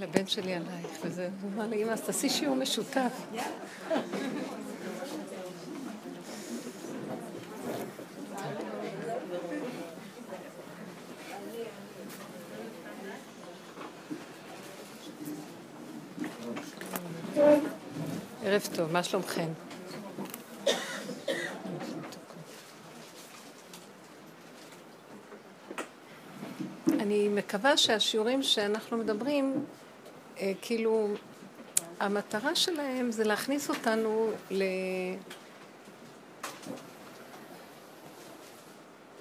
לבן שלי עלייך, וזה, הוא אמר לי, אמא, אז תעשי שיעור משותף. ערב טוב, מה שלומכם? אני מקווה שהשיעורים שאנחנו מדברים, כאילו, המטרה שלהם זה להכניס אותנו ל...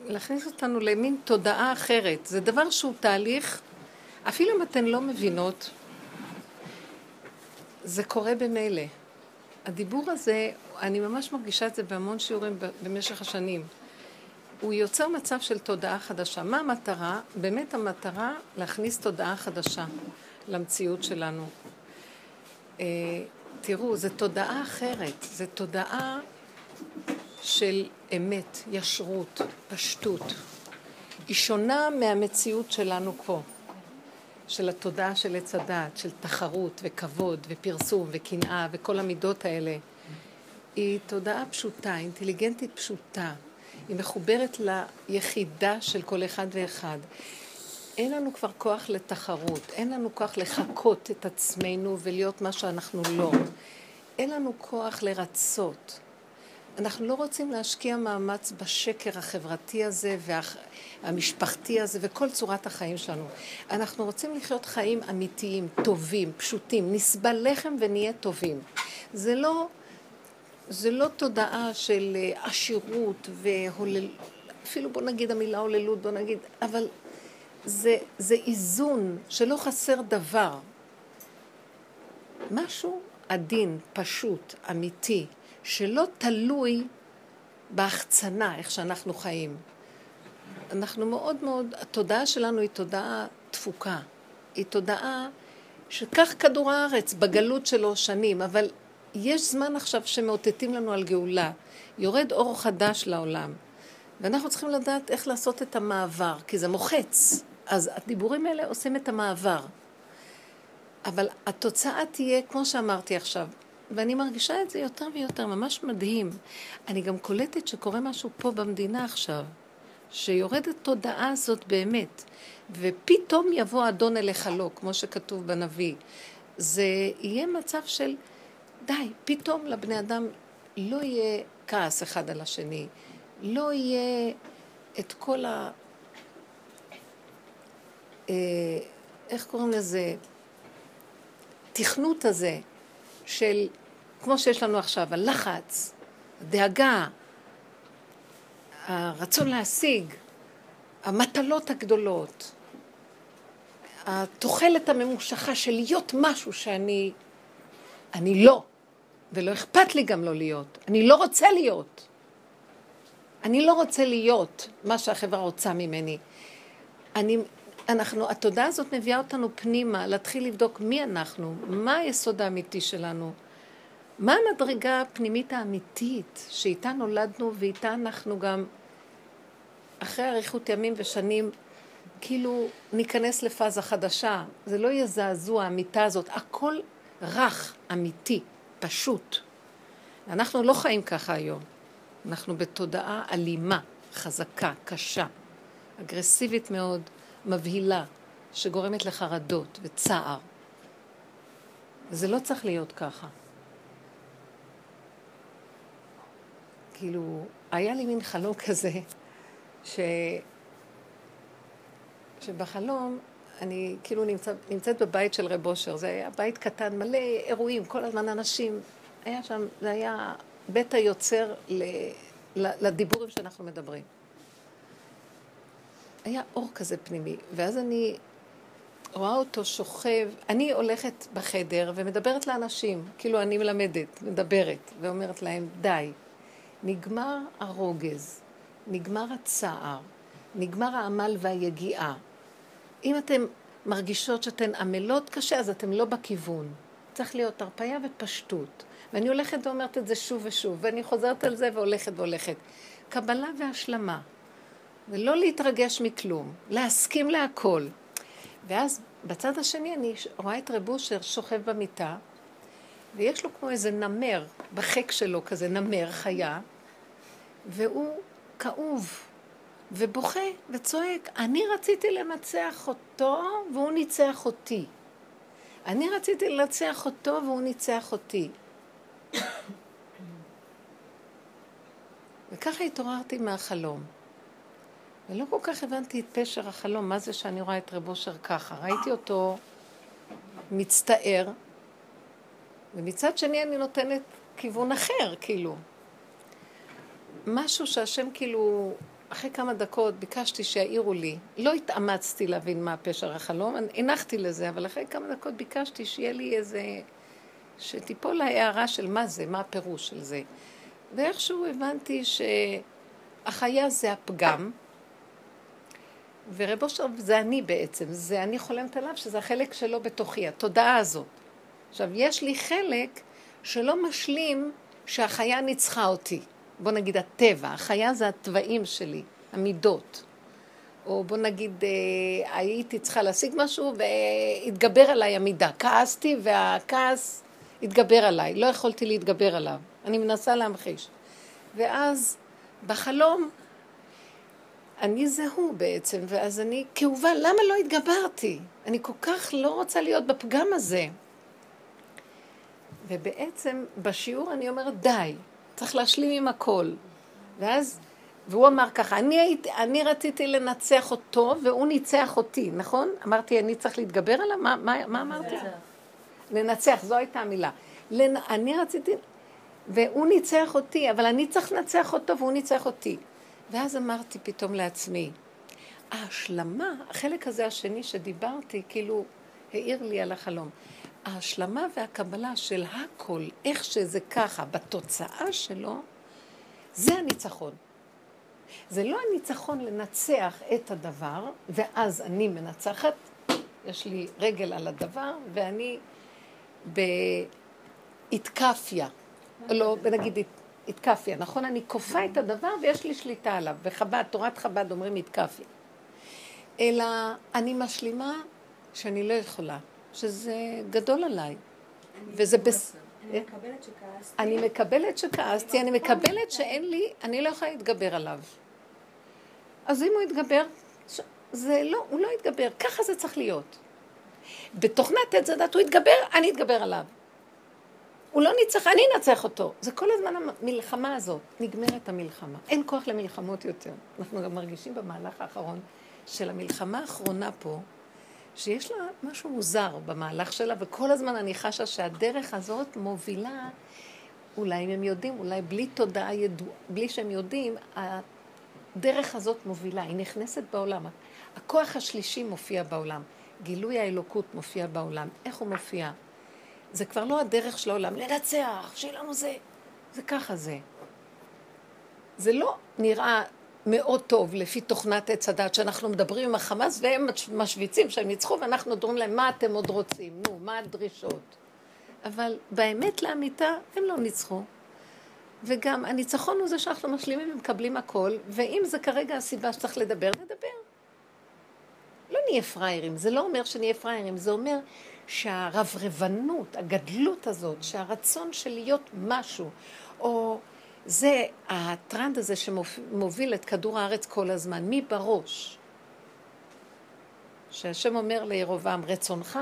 להכניס אותנו למין תודעה אחרת. זה דבר שהוא תהליך, אפילו אם אתן לא מבינות, זה קורה במילא. הדיבור הזה, אני ממש מרגישה את זה בהמון שיעורים במשך השנים. הוא יוצר מצב של תודעה חדשה. מה המטרה? באמת המטרה להכניס תודעה חדשה למציאות שלנו. אה, תראו, זו תודעה אחרת, זו תודעה של אמת, ישרות, פשטות. היא שונה מהמציאות שלנו פה, של התודעה של עץ הדעת, של תחרות וכבוד ופרסום וקנאה וכל המידות האלה. היא תודעה פשוטה, אינטליגנטית פשוטה. היא מחוברת ליחידה של כל אחד ואחד. אין לנו כבר כוח לתחרות, אין לנו כוח לחקות את עצמנו ולהיות מה שאנחנו לא. אין לנו כוח לרצות. אנחנו לא רוצים להשקיע מאמץ בשקר החברתי הזה והמשפחתי הזה וכל צורת החיים שלנו. אנחנו רוצים לחיות חיים אמיתיים, טובים, פשוטים, נסבל לחם ונהיה טובים. זה לא זה לא תודעה של אה, עשירות והולל... אפילו בוא נגיד המילה הוללות, בוא נגיד, אבל זה, זה איזון שלא חסר דבר. משהו עדין, פשוט, אמיתי, שלא תלוי בהחצנה, איך שאנחנו חיים. אנחנו מאוד מאוד, התודעה שלנו היא תודעה תפוקה. היא תודעה שכך כדור הארץ, בגלות שלו שנים, אבל יש זמן עכשיו שמאותתים לנו על גאולה. יורד אור חדש לעולם. ואנחנו צריכים לדעת איך לעשות את המעבר, כי זה מוחץ. אז הדיבורים האלה עושים את המעבר. אבל התוצאה תהיה, כמו שאמרתי עכשיו, ואני מרגישה את זה יותר ויותר, ממש מדהים. אני גם קולטת שקורה משהו פה במדינה עכשיו, שיורדת תודעה הזאת באמת, ופתאום יבוא אדון אליך לא, כמו שכתוב בנביא. זה יהיה מצב של... די, פתאום לבני אדם לא יהיה כעס אחד על השני, לא יהיה את כל ה... אה, איך קוראים לזה? תכנות הזה של, כמו שיש לנו עכשיו, הלחץ, הדאגה, הרצון להשיג, המטלות הגדולות, התוחלת הממושכה של להיות משהו שאני אני לא, ולא אכפת לי גם לא להיות. אני לא רוצה להיות. אני לא רוצה להיות מה שהחברה רוצה ממני. אני, אנחנו, התודעה הזאת מביאה אותנו פנימה, להתחיל לבדוק מי אנחנו, מה היסוד האמיתי שלנו, מה המדרגה הפנימית האמיתית שאיתה נולדנו ואיתה אנחנו גם, אחרי אריכות ימים ושנים, כאילו ניכנס לפאזה חדשה. זה לא יהיה זעזוע, המיטה הזאת, הכל רך, אמיתי, פשוט. אנחנו לא חיים ככה היום. אנחנו בתודעה אלימה, חזקה, קשה, אגרסיבית מאוד, מבהילה, שגורמת לחרדות וצער. וזה לא צריך להיות ככה. כאילו, היה לי מין חלום כזה, ש... שבחלום אני כאילו נמצא, נמצאת בבית של רב אושר, זה היה בית קטן, מלא אירועים, כל הזמן אנשים. היה שם, זה היה בית היוצר ל, לדיבורים שאנחנו מדברים. היה אור כזה פנימי, ואז אני רואה אותו שוכב, אני הולכת בחדר ומדברת לאנשים, כאילו אני מלמדת, מדברת, ואומרת להם, די, נגמר הרוגז, נגמר הצער, נגמר העמל והיגיעה. אם אתן מרגישות שאתן עמלות קשה, אז אתן לא בכיוון. צריך להיות הרפאיה ופשטות. ואני הולכת ואומרת את זה שוב ושוב, ואני חוזרת על זה והולכת והולכת. קבלה והשלמה. ולא להתרגש מכלום, להסכים להכל. ואז בצד השני אני רואה את רב אושר שוכב במיטה, ויש לו כמו איזה נמר בחק שלו, כזה נמר, חיה, והוא כאוב ובוכה וצועק, אני רציתי לנצח אותו והוא ניצח אותי. אני רציתי לנצח אותו והוא ניצח אותי. וככה התעוררתי מהחלום. ולא כל כך הבנתי את פשר החלום, מה זה שאני רואה את רב אושר ככה. ראיתי אותו מצטער, ומצד שני אני נותנת כיוון אחר, כאילו. משהו שהשם כאילו, אחרי כמה דקות ביקשתי שיעירו לי. לא התאמצתי להבין מה פשר החלום, הנחתי לזה, אבל אחרי כמה דקות ביקשתי שיהיה לי איזה... שתיפול ההערה של מה זה, מה הפירוש של זה. ואיכשהו הבנתי שהחיה זה הפגם, ורב אושר זה אני בעצם, זה אני חולמת עליו, שזה החלק שלו בתוכי, התודעה הזאת. עכשיו, יש לי חלק שלא משלים שהחיה ניצחה אותי. בוא נגיד הטבע, החיה זה התוואים שלי, המידות. או בוא נגיד, אה, הייתי צריכה להשיג משהו והתגבר עליי המידה. כעסתי והכעס התגבר עליי, לא יכולתי להתגבר עליו. אני מנסה להמחיש. ואז בחלום אני זה הוא בעצם, ואז אני כאובה, למה לא התגברתי? אני כל כך לא רוצה להיות בפגם הזה. ובעצם בשיעור אני אומרת, די, צריך להשלים עם הכל. ואז, והוא אמר ככה, אני, הייתי, אני רציתי לנצח אותו והוא ניצח אותי, נכון? אמרתי, אני צריך להתגבר עליו? מה, מה, מה אמרתי? לנצח, זו הייתה המילה. לנ... אני רציתי, והוא ניצח אותי, אבל אני צריך לנצח אותו והוא ניצח אותי. ואז אמרתי פתאום לעצמי, ההשלמה, החלק הזה השני שדיברתי, כאילו העיר לי על החלום. ההשלמה והקבלה של הכל, איך שזה ככה, בתוצאה שלו, זה הניצחון. זה לא הניצחון לנצח את הדבר, ואז אני מנצחת, יש לי רגל על הדבר, ואני באתקפיה, לא, נגיד התקפיה, נכון? אני כופה את הדבר ויש לי שליטה עליו. בחב"ד, תורת חב"ד אומרים התקפיה. אלא אני משלימה שאני לא יכולה, שזה גדול עליי. וזה בס... אני מקבלת שכעסתי. אני מקבלת שכעסתי, אני מקבלת שאין לי, אני לא יכולה להתגבר עליו. אז אם הוא יתגבר, זה לא, הוא לא יתגבר, ככה זה צריך להיות. בתוכנת עץ הדת הוא יתגבר, אני אתגבר עליו. הוא לא ניצח, אני אנצח אותו. זה כל הזמן המלחמה הזאת. נגמרת המלחמה. אין כוח למלחמות יותר. אנחנו גם מרגישים במהלך האחרון של המלחמה האחרונה פה, שיש לה משהו מוזר במהלך שלה, וכל הזמן אני חשה שהדרך הזאת מובילה, אולי אם הם יודעים, אולי בלי תודעה ידוע, בלי שהם יודעים, הדרך הזאת מובילה, היא נכנסת בעולם. הכוח השלישי מופיע בעולם. גילוי האלוקות מופיע בעולם. איך הוא מופיע? זה כבר לא הדרך של העולם, לנצח, שיהיה לנו זה. זה ככה זה. זה לא נראה מאוד טוב לפי תוכנת עץ הדת, שאנחנו מדברים עם החמאס והם משוויצים שהם ניצחו ואנחנו אומרים להם, מה אתם עוד רוצים? נו, מה הדרישות? אבל באמת לאמיתה הם לא ניצחו. וגם הניצחון הוא זה שאנחנו משלימים ומקבלים הכל, ואם זה כרגע הסיבה שצריך לדבר, נדבר. לא נהיה פראיירים, זה לא אומר שנהיה פראיירים, זה אומר שהרברבנות, הגדלות הזאת, שהרצון של להיות משהו, או זה הטרנד הזה שמוביל את כדור הארץ כל הזמן, מי בראש? שהשם אומר לירובעם, רצונך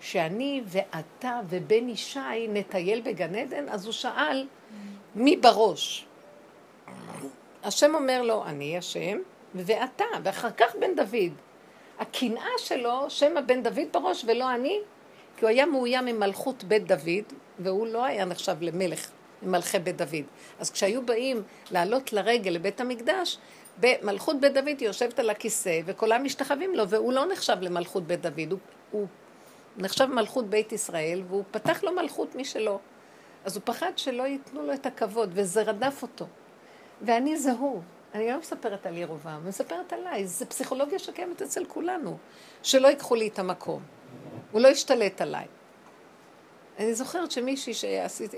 שאני ואתה ובן ישי נטייל בגן עדן, אז הוא שאל, מי בראש? השם אומר לו, אני השם ואתה, ואחר כך בן דוד. הקנאה שלו, שם הבן דוד בראש ולא אני, כי הוא היה מאוים ממלכות בית דוד, והוא לא היה נחשב למלך ממלכי בית דוד. אז כשהיו באים לעלות לרגל לבית המקדש, במלכות בית דוד היא יושבת על הכיסא, וכולם משתחווים לו, והוא לא נחשב למלכות בית דוד, הוא, הוא נחשב מלכות בית ישראל, והוא פתח לו מלכות משלו. אז הוא פחד שלא ייתנו לו את הכבוד, וזה רדף אותו. ואני זה הוא. אני לא מספרת על ירובעם, אני מספרת עליי. זו פסיכולוגיה שקיימת אצל כולנו, שלא ייקחו לי את המקום. הוא לא השתלט עליי. אני זוכרת שמישהי שעשיתי,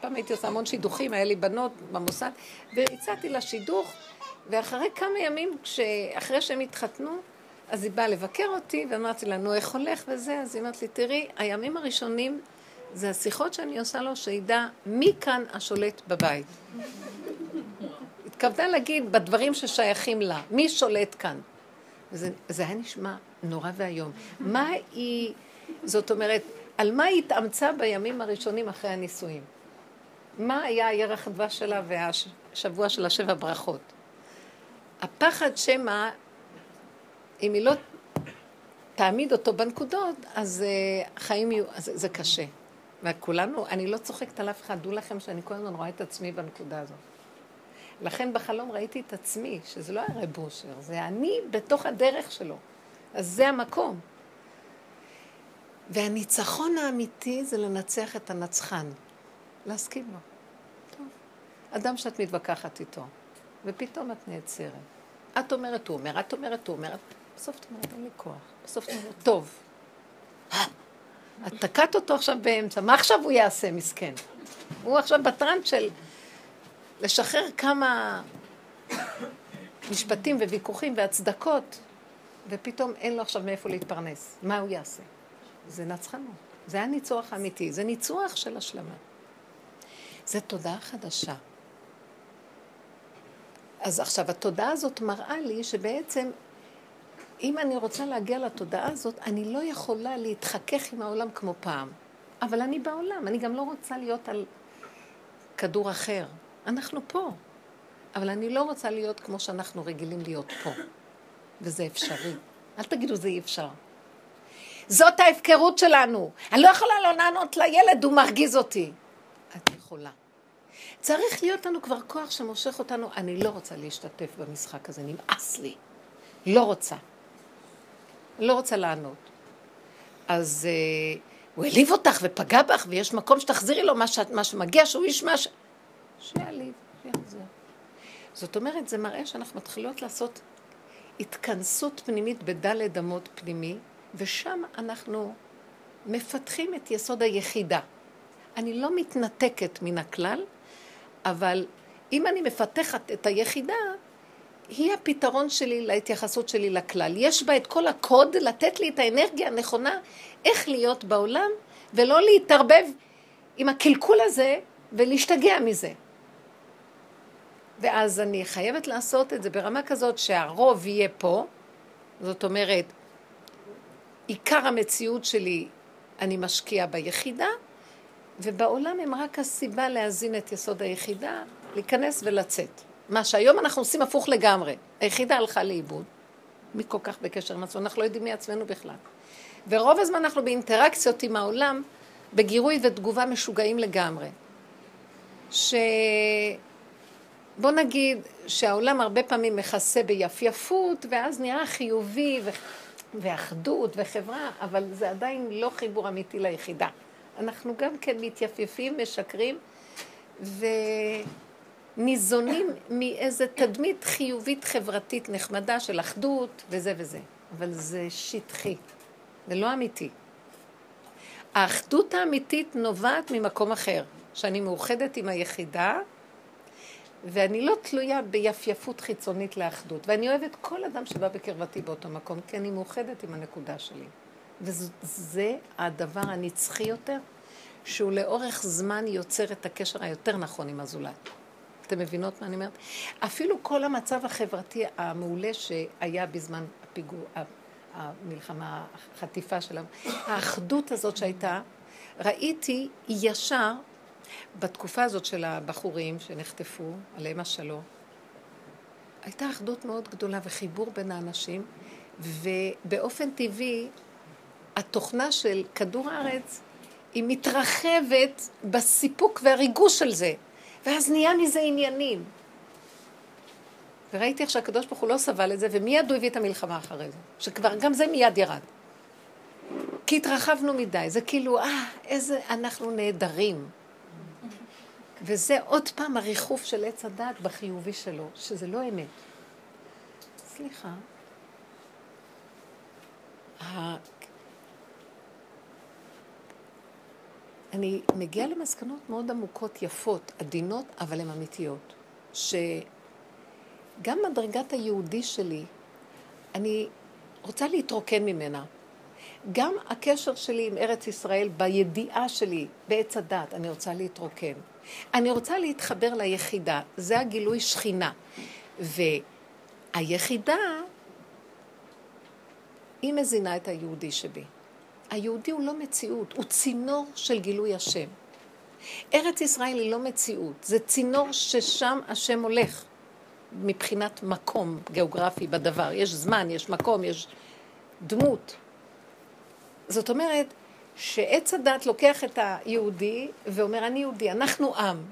פעם הייתי עושה המון שידוכים, היה לי בנות במוסד, והצעתי לה שידוך, ואחרי כמה ימים, אחרי שהם התחתנו, אז היא באה לבקר אותי, ואמרתי לה, נו, איך הולך וזה? אז היא אמרת לי, תראי, הימים הראשונים זה השיחות שאני עושה לו, שידע מי כאן השולט בבית. התכוונה להגיד בדברים ששייכים לה, מי שולט כאן. וזה זה היה נשמע נורא ואיום. מה היא, זאת אומרת, על מה היא התאמצה בימים הראשונים אחרי הנישואים? מה היה ירח הדבש שלה והשבוע של השבע ברכות? הפחד שמא, אם היא לא תעמיד אותו בנקודות, אז uh, החיים יהיו, אז זה קשה. וכולנו, אני לא צוחקת על אף אחד, דעו לכם שאני כל הזמן רואה את עצמי בנקודה הזאת. לכן בחלום ראיתי את עצמי, שזה לא היה רב אושר, זה אני בתוך הדרך שלו. אז זה המקום. והניצחון האמיתי זה לנצח את הנצחן, להסכים לו. טוב. אדם שאת מתווכחת איתו, ופתאום את נעצרת. את אומרת, הוא אומר, את אומרת, הוא אומר, בסוף את אומרת, אין לי כוח. בסוף את אומרת, טוב. את תקעת אותו עכשיו באמצע, מה עכשיו הוא יעשה, מסכן? הוא עכשיו בטראנט של לשחרר כמה משפטים וויכוחים והצדקות, ופתאום אין לו עכשיו מאיפה להתפרנס. מה הוא יעשה? זה נצחנות. זה הניצוח האמיתי, זה ניצוח של השלמה. זה תודעה חדשה. אז עכשיו, התודעה הזאת מראה לי שבעצם, אם אני רוצה להגיע לתודעה הזאת, אני לא יכולה להתחכך עם העולם כמו פעם. אבל אני בעולם, אני גם לא רוצה להיות על כדור אחר. אנחנו פה. אבל אני לא רוצה להיות כמו שאנחנו רגילים להיות פה. וזה אפשרי. אל תגידו זה אי אפשר. זאת ההפקרות שלנו. אני לא יכולה לא לענות לילד, הוא מרגיז אותי. את יכולה. צריך להיות לנו כבר כוח שמושך אותנו. אני לא רוצה להשתתף במשחק הזה, נמאס לי. לא רוצה. לא רוצה לענות. אז uh, הוא העליב אותך ופגע בך, ויש מקום שתחזירי לו מה, ש... מה שמגיע, שהוא ישמע ש... שיעליב, שיחזיר. זאת אומרת, זה מראה שאנחנו מתחילות לעשות התכנסות פנימית בדלת אמות פנימי, ושם אנחנו מפתחים את יסוד היחידה. אני לא מתנתקת מן הכלל, אבל אם אני מפתחת את היחידה, היא הפתרון שלי להתייחסות שלי לכלל. יש בה את כל הקוד לתת לי את האנרגיה הנכונה איך להיות בעולם, ולא להתערבב עם הקלקול הזה ולהשתגע מזה. ואז אני חייבת לעשות את זה ברמה כזאת שהרוב יהיה פה, זאת אומרת, עיקר המציאות שלי אני משקיעה ביחידה, ובעולם הם רק הסיבה להזין את יסוד היחידה, להיכנס ולצאת. מה שהיום אנחנו עושים הפוך לגמרי. היחידה הלכה לאיבוד. מי כל כך בקשר עם עצמנו? אנחנו לא יודעים מי עצמנו בכלל. ורוב הזמן אנחנו באינטראקציות עם העולם, בגירוי ותגובה משוגעים לגמרי. ש... בוא נגיד שהעולם הרבה פעמים מכסה ביפייפות, ואז נראה חיובי ו... ואחדות וחברה, אבל זה עדיין לא חיבור אמיתי ליחידה. אנחנו גם כן מתייפייפים, משקרים, וניזונים מאיזה תדמית חיובית חברתית נחמדה של אחדות וזה וזה. אבל זה שטחי, זה לא אמיתי. האחדות האמיתית נובעת ממקום אחר, שאני מאוחדת עם היחידה, ואני לא תלויה ביפייפות חיצונית לאחדות. ואני אוהבת כל אדם שבא בקרבתי באותו מקום, כי אני מאוחדת עם הנקודה שלי. וזה הדבר הנצחי יותר, שהוא לאורך זמן יוצר את הקשר היותר נכון עם הזולת. אתם מבינות מה אני אומרת? אפילו כל המצב החברתי המעולה שהיה בזמן הפיגור, המלחמה, החטיפה שלנו, האחדות הזאת שהייתה, ראיתי ישר בתקופה הזאת של הבחורים שנחטפו, עליהם השלום, הייתה אחדות מאוד גדולה וחיבור בין האנשים, ובאופן טבעי התוכנה של כדור הארץ היא מתרחבת בסיפוק והריגוש של זה, ואז נהיה מזה עניינים. וראיתי איך שהקדוש ברוך הוא לא סבל את זה, ומיד הוא הביא את המלחמה אחרי זה, שכבר גם זה מיד ירד. כי התרחבנו מדי, זה כאילו, אה, איזה אנחנו נהדרים. וזה עוד פעם הריחוף של עץ הדת בחיובי שלו, שזה לא אמת. סליחה. אני מגיעה למסקנות מאוד עמוקות, יפות, עדינות, אבל הן אמיתיות. שגם מדרגת היהודי שלי, אני רוצה להתרוקן ממנה. גם הקשר שלי עם ארץ ישראל, בידיעה שלי, בעץ הדת, אני רוצה להתרוקן. אני רוצה להתחבר ליחידה, זה הגילוי שכינה. והיחידה, היא מזינה את היהודי שבי. היהודי הוא לא מציאות, הוא צינור של גילוי השם. ארץ ישראל היא לא מציאות, זה צינור ששם השם הולך, מבחינת מקום גיאוגרפי בדבר. יש זמן, יש מקום, יש דמות. זאת אומרת שעץ הדת לוקח את היהודי ואומר, אני יהודי, אנחנו עם.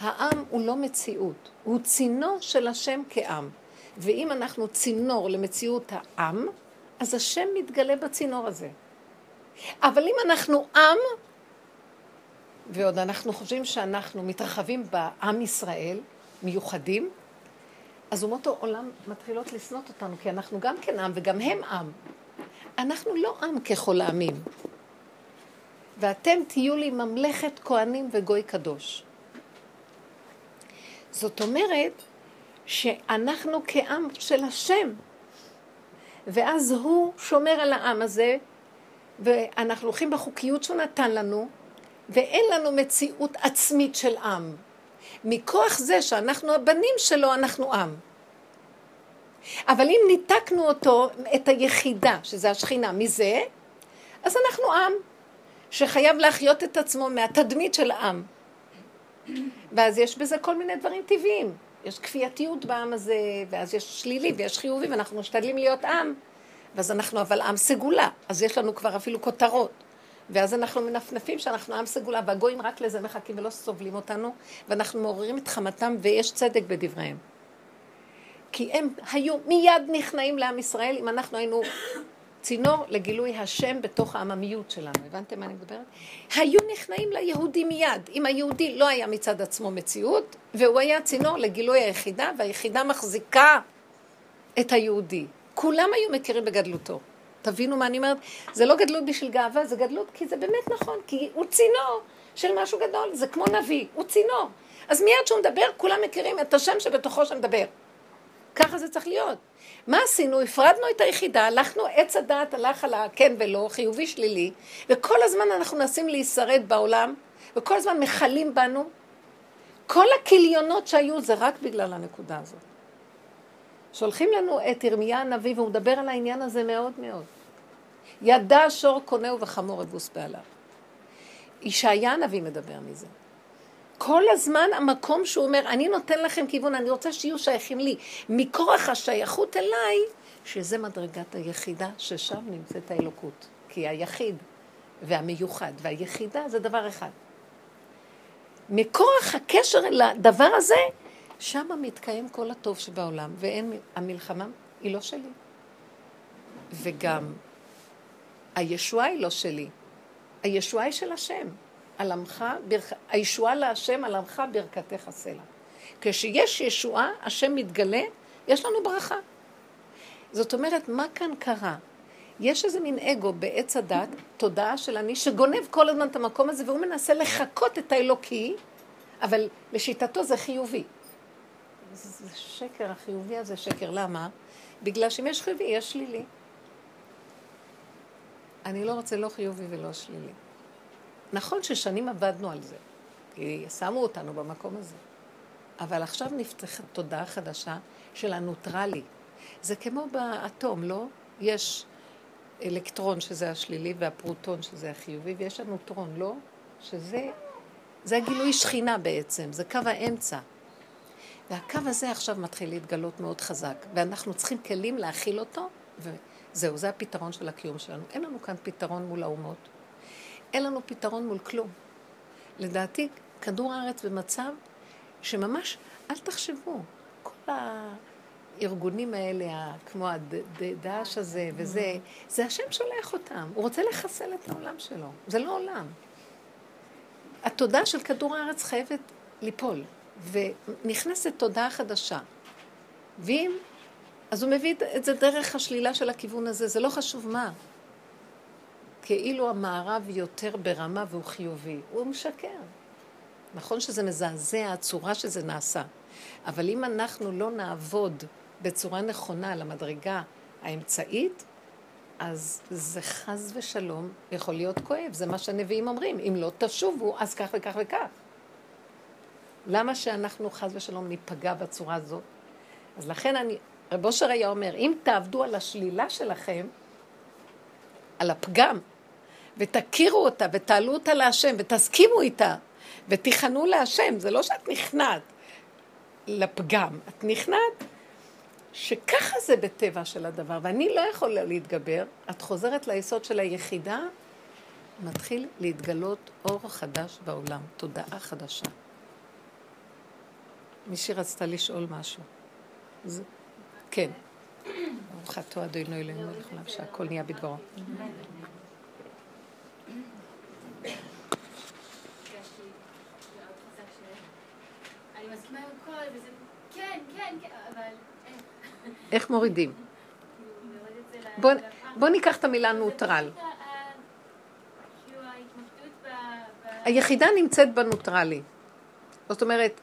העם הוא לא מציאות, הוא צינור של השם כעם. ואם אנחנו צינור למציאות העם, אז השם מתגלה בצינור הזה. אבל אם אנחנו עם, ועוד אנחנו חושבים שאנחנו מתרחבים בעם ישראל, מיוחדים, אז אומות העולם מתחילות לשנות אותנו, כי אנחנו גם כן עם וגם הם עם. אנחנו לא עם ככל העמים. ואתם תהיו לי ממלכת כהנים וגוי קדוש. זאת אומרת שאנחנו כעם של השם, ואז הוא שומר על העם הזה, ואנחנו הולכים בחוקיות שהוא נתן לנו, ואין לנו מציאות עצמית של עם. מכוח זה שאנחנו הבנים שלו, אנחנו עם. אבל אם ניתקנו אותו, את היחידה, שזה השכינה, מזה, אז אנחנו עם שחייב להחיות את עצמו מהתדמית של העם. ואז יש בזה כל מיני דברים טבעיים. יש כפייתיות בעם הזה, ואז יש שלילי ויש חיובי, ואנחנו משתדלים להיות עם. ואז אנחנו אבל עם סגולה, אז יש לנו כבר אפילו כותרות. ואז אנחנו מנפנפים שאנחנו עם סגולה, והגויים רק לזה מחכים ולא סובלים אותנו, ואנחנו מעוררים את חמתם, ויש צדק בדבריהם. כי הם היו מיד נכנעים לעם ישראל אם אנחנו היינו צינור לגילוי השם בתוך העממיות שלנו. הבנתם מה אני מדברת? היו נכנעים ליהודי מיד. אם היהודי לא היה מצד עצמו מציאות, והוא היה צינור לגילוי היחידה, והיחידה מחזיקה את היהודי. כולם היו מכירים בגדלותו. תבינו מה אני אומרת? זה לא גדלות בשביל גאווה, זה גדלות כי זה באמת נכון, כי הוא צינור של משהו גדול, זה כמו נביא, הוא צינור. אז מיד שהוא מדבר, כולם מכירים את השם שבתוכו שמדבר. ככה זה צריך להיות. מה עשינו? הפרדנו את היחידה, הלכנו, עץ הדעת הלך על הכן ולא, חיובי שלילי, וכל הזמן אנחנו מנסים להישרד בעולם, וכל הזמן מכלים בנו. כל הכיליונות שהיו זה רק בגלל הנקודה הזאת. שולחים לנו את ירמיה הנביא, והוא מדבר על העניין הזה מאוד מאוד. ידע שור קונהו וחמור אבוס בעליו. ישעיה הנביא מדבר מזה. כל הזמן המקום שהוא אומר, אני נותן לכם כיוון, אני רוצה שיהיו שייכים לי. מכורח השייכות אליי, שזה מדרגת היחידה, ששם נמצאת האלוקות. כי היחיד והמיוחד והיחידה זה דבר אחד. מכורח הקשר לדבר הזה, שם מתקיים כל הטוב שבעולם, ואין, המלחמה היא לא שלי. וגם הישועה היא לא שלי, הישועה היא של השם. על עמך. הישועה להשם על עמך ברכתך סלע. כשיש ישועה, השם מתגלה, יש לנו ברכה. זאת אומרת, מה כאן קרה? יש איזה מין אגו בעץ הדת, תודעה של אני, שגונב כל הזמן את המקום הזה, והוא מנסה לחקות את האלוקי, אבל לשיטתו זה חיובי. זה שקר, החיובי הזה שקר. למה? בגלל שאם יש חיובי, יש שלילי. אני לא רוצה לא חיובי ולא שלילי. נכון ששנים עבדנו על זה, כי שמו אותנו במקום הזה. אבל עכשיו נפתחת תודעה חדשה של הנוטרלי. זה כמו באטום, לא? יש אלקטרון שזה השלילי והפרוטון שזה החיובי, ויש הנוטרון, לא? שזה זה הגילוי שכינה בעצם, זה קו האמצע. והקו הזה עכשיו מתחיל להתגלות מאוד חזק, ואנחנו צריכים כלים להכיל אותו, וזהו, זה הפתרון של הקיום שלנו. אין לנו כאן פתרון מול האומות. אין לנו פתרון מול כלום. לדעתי, כדור הארץ במצב שממש, אל תחשבו, כל הארגונים האלה, כמו הדעש הזה וזה, זה השם שולח אותם. הוא רוצה לחסל את העולם שלו. זה לא עולם. התודעה של כדור הארץ חייבת ליפול, ונכנסת תודעה חדשה. ואם, אז הוא מביא את זה דרך השלילה של הכיוון הזה, זה לא חשוב מה. כאילו המערב יותר ברמה והוא חיובי. הוא משקר. נכון שזה מזעזע, הצורה שזה נעשה. אבל אם אנחנו לא נעבוד בצורה נכונה על המדרגה האמצעית, אז זה חס ושלום יכול להיות כואב, זה מה שהנביאים אומרים. אם לא תשובו, אז כך וכך וכך. למה שאנחנו חס ושלום ניפגע בצורה הזאת? אז לכן אני, רב אושר היה אומר, אם תעבדו על השלילה שלכם, על הפגם, ותכירו אותה, ותעלו אותה להשם, ותסכימו איתה, ותיכנו להשם, זה לא שאת נכנעת לפגם, את נכנעת שככה זה בטבע של הדבר, ואני לא יכולה להתגבר, את חוזרת ליסוד של היחידה, מתחיל להתגלות אור חדש בעולם, תודעה חדשה. מישהי רצתה לשאול משהו. זה... כן. ברוך אתה אדוני אלוהינו מלך עולם שהכל נהיה בדברו. כן, כן, כן, איך מורידים? בוא, בוא ניקח את המילה נוטרל. היחידה נמצאת בנוטרלי. זאת אומרת,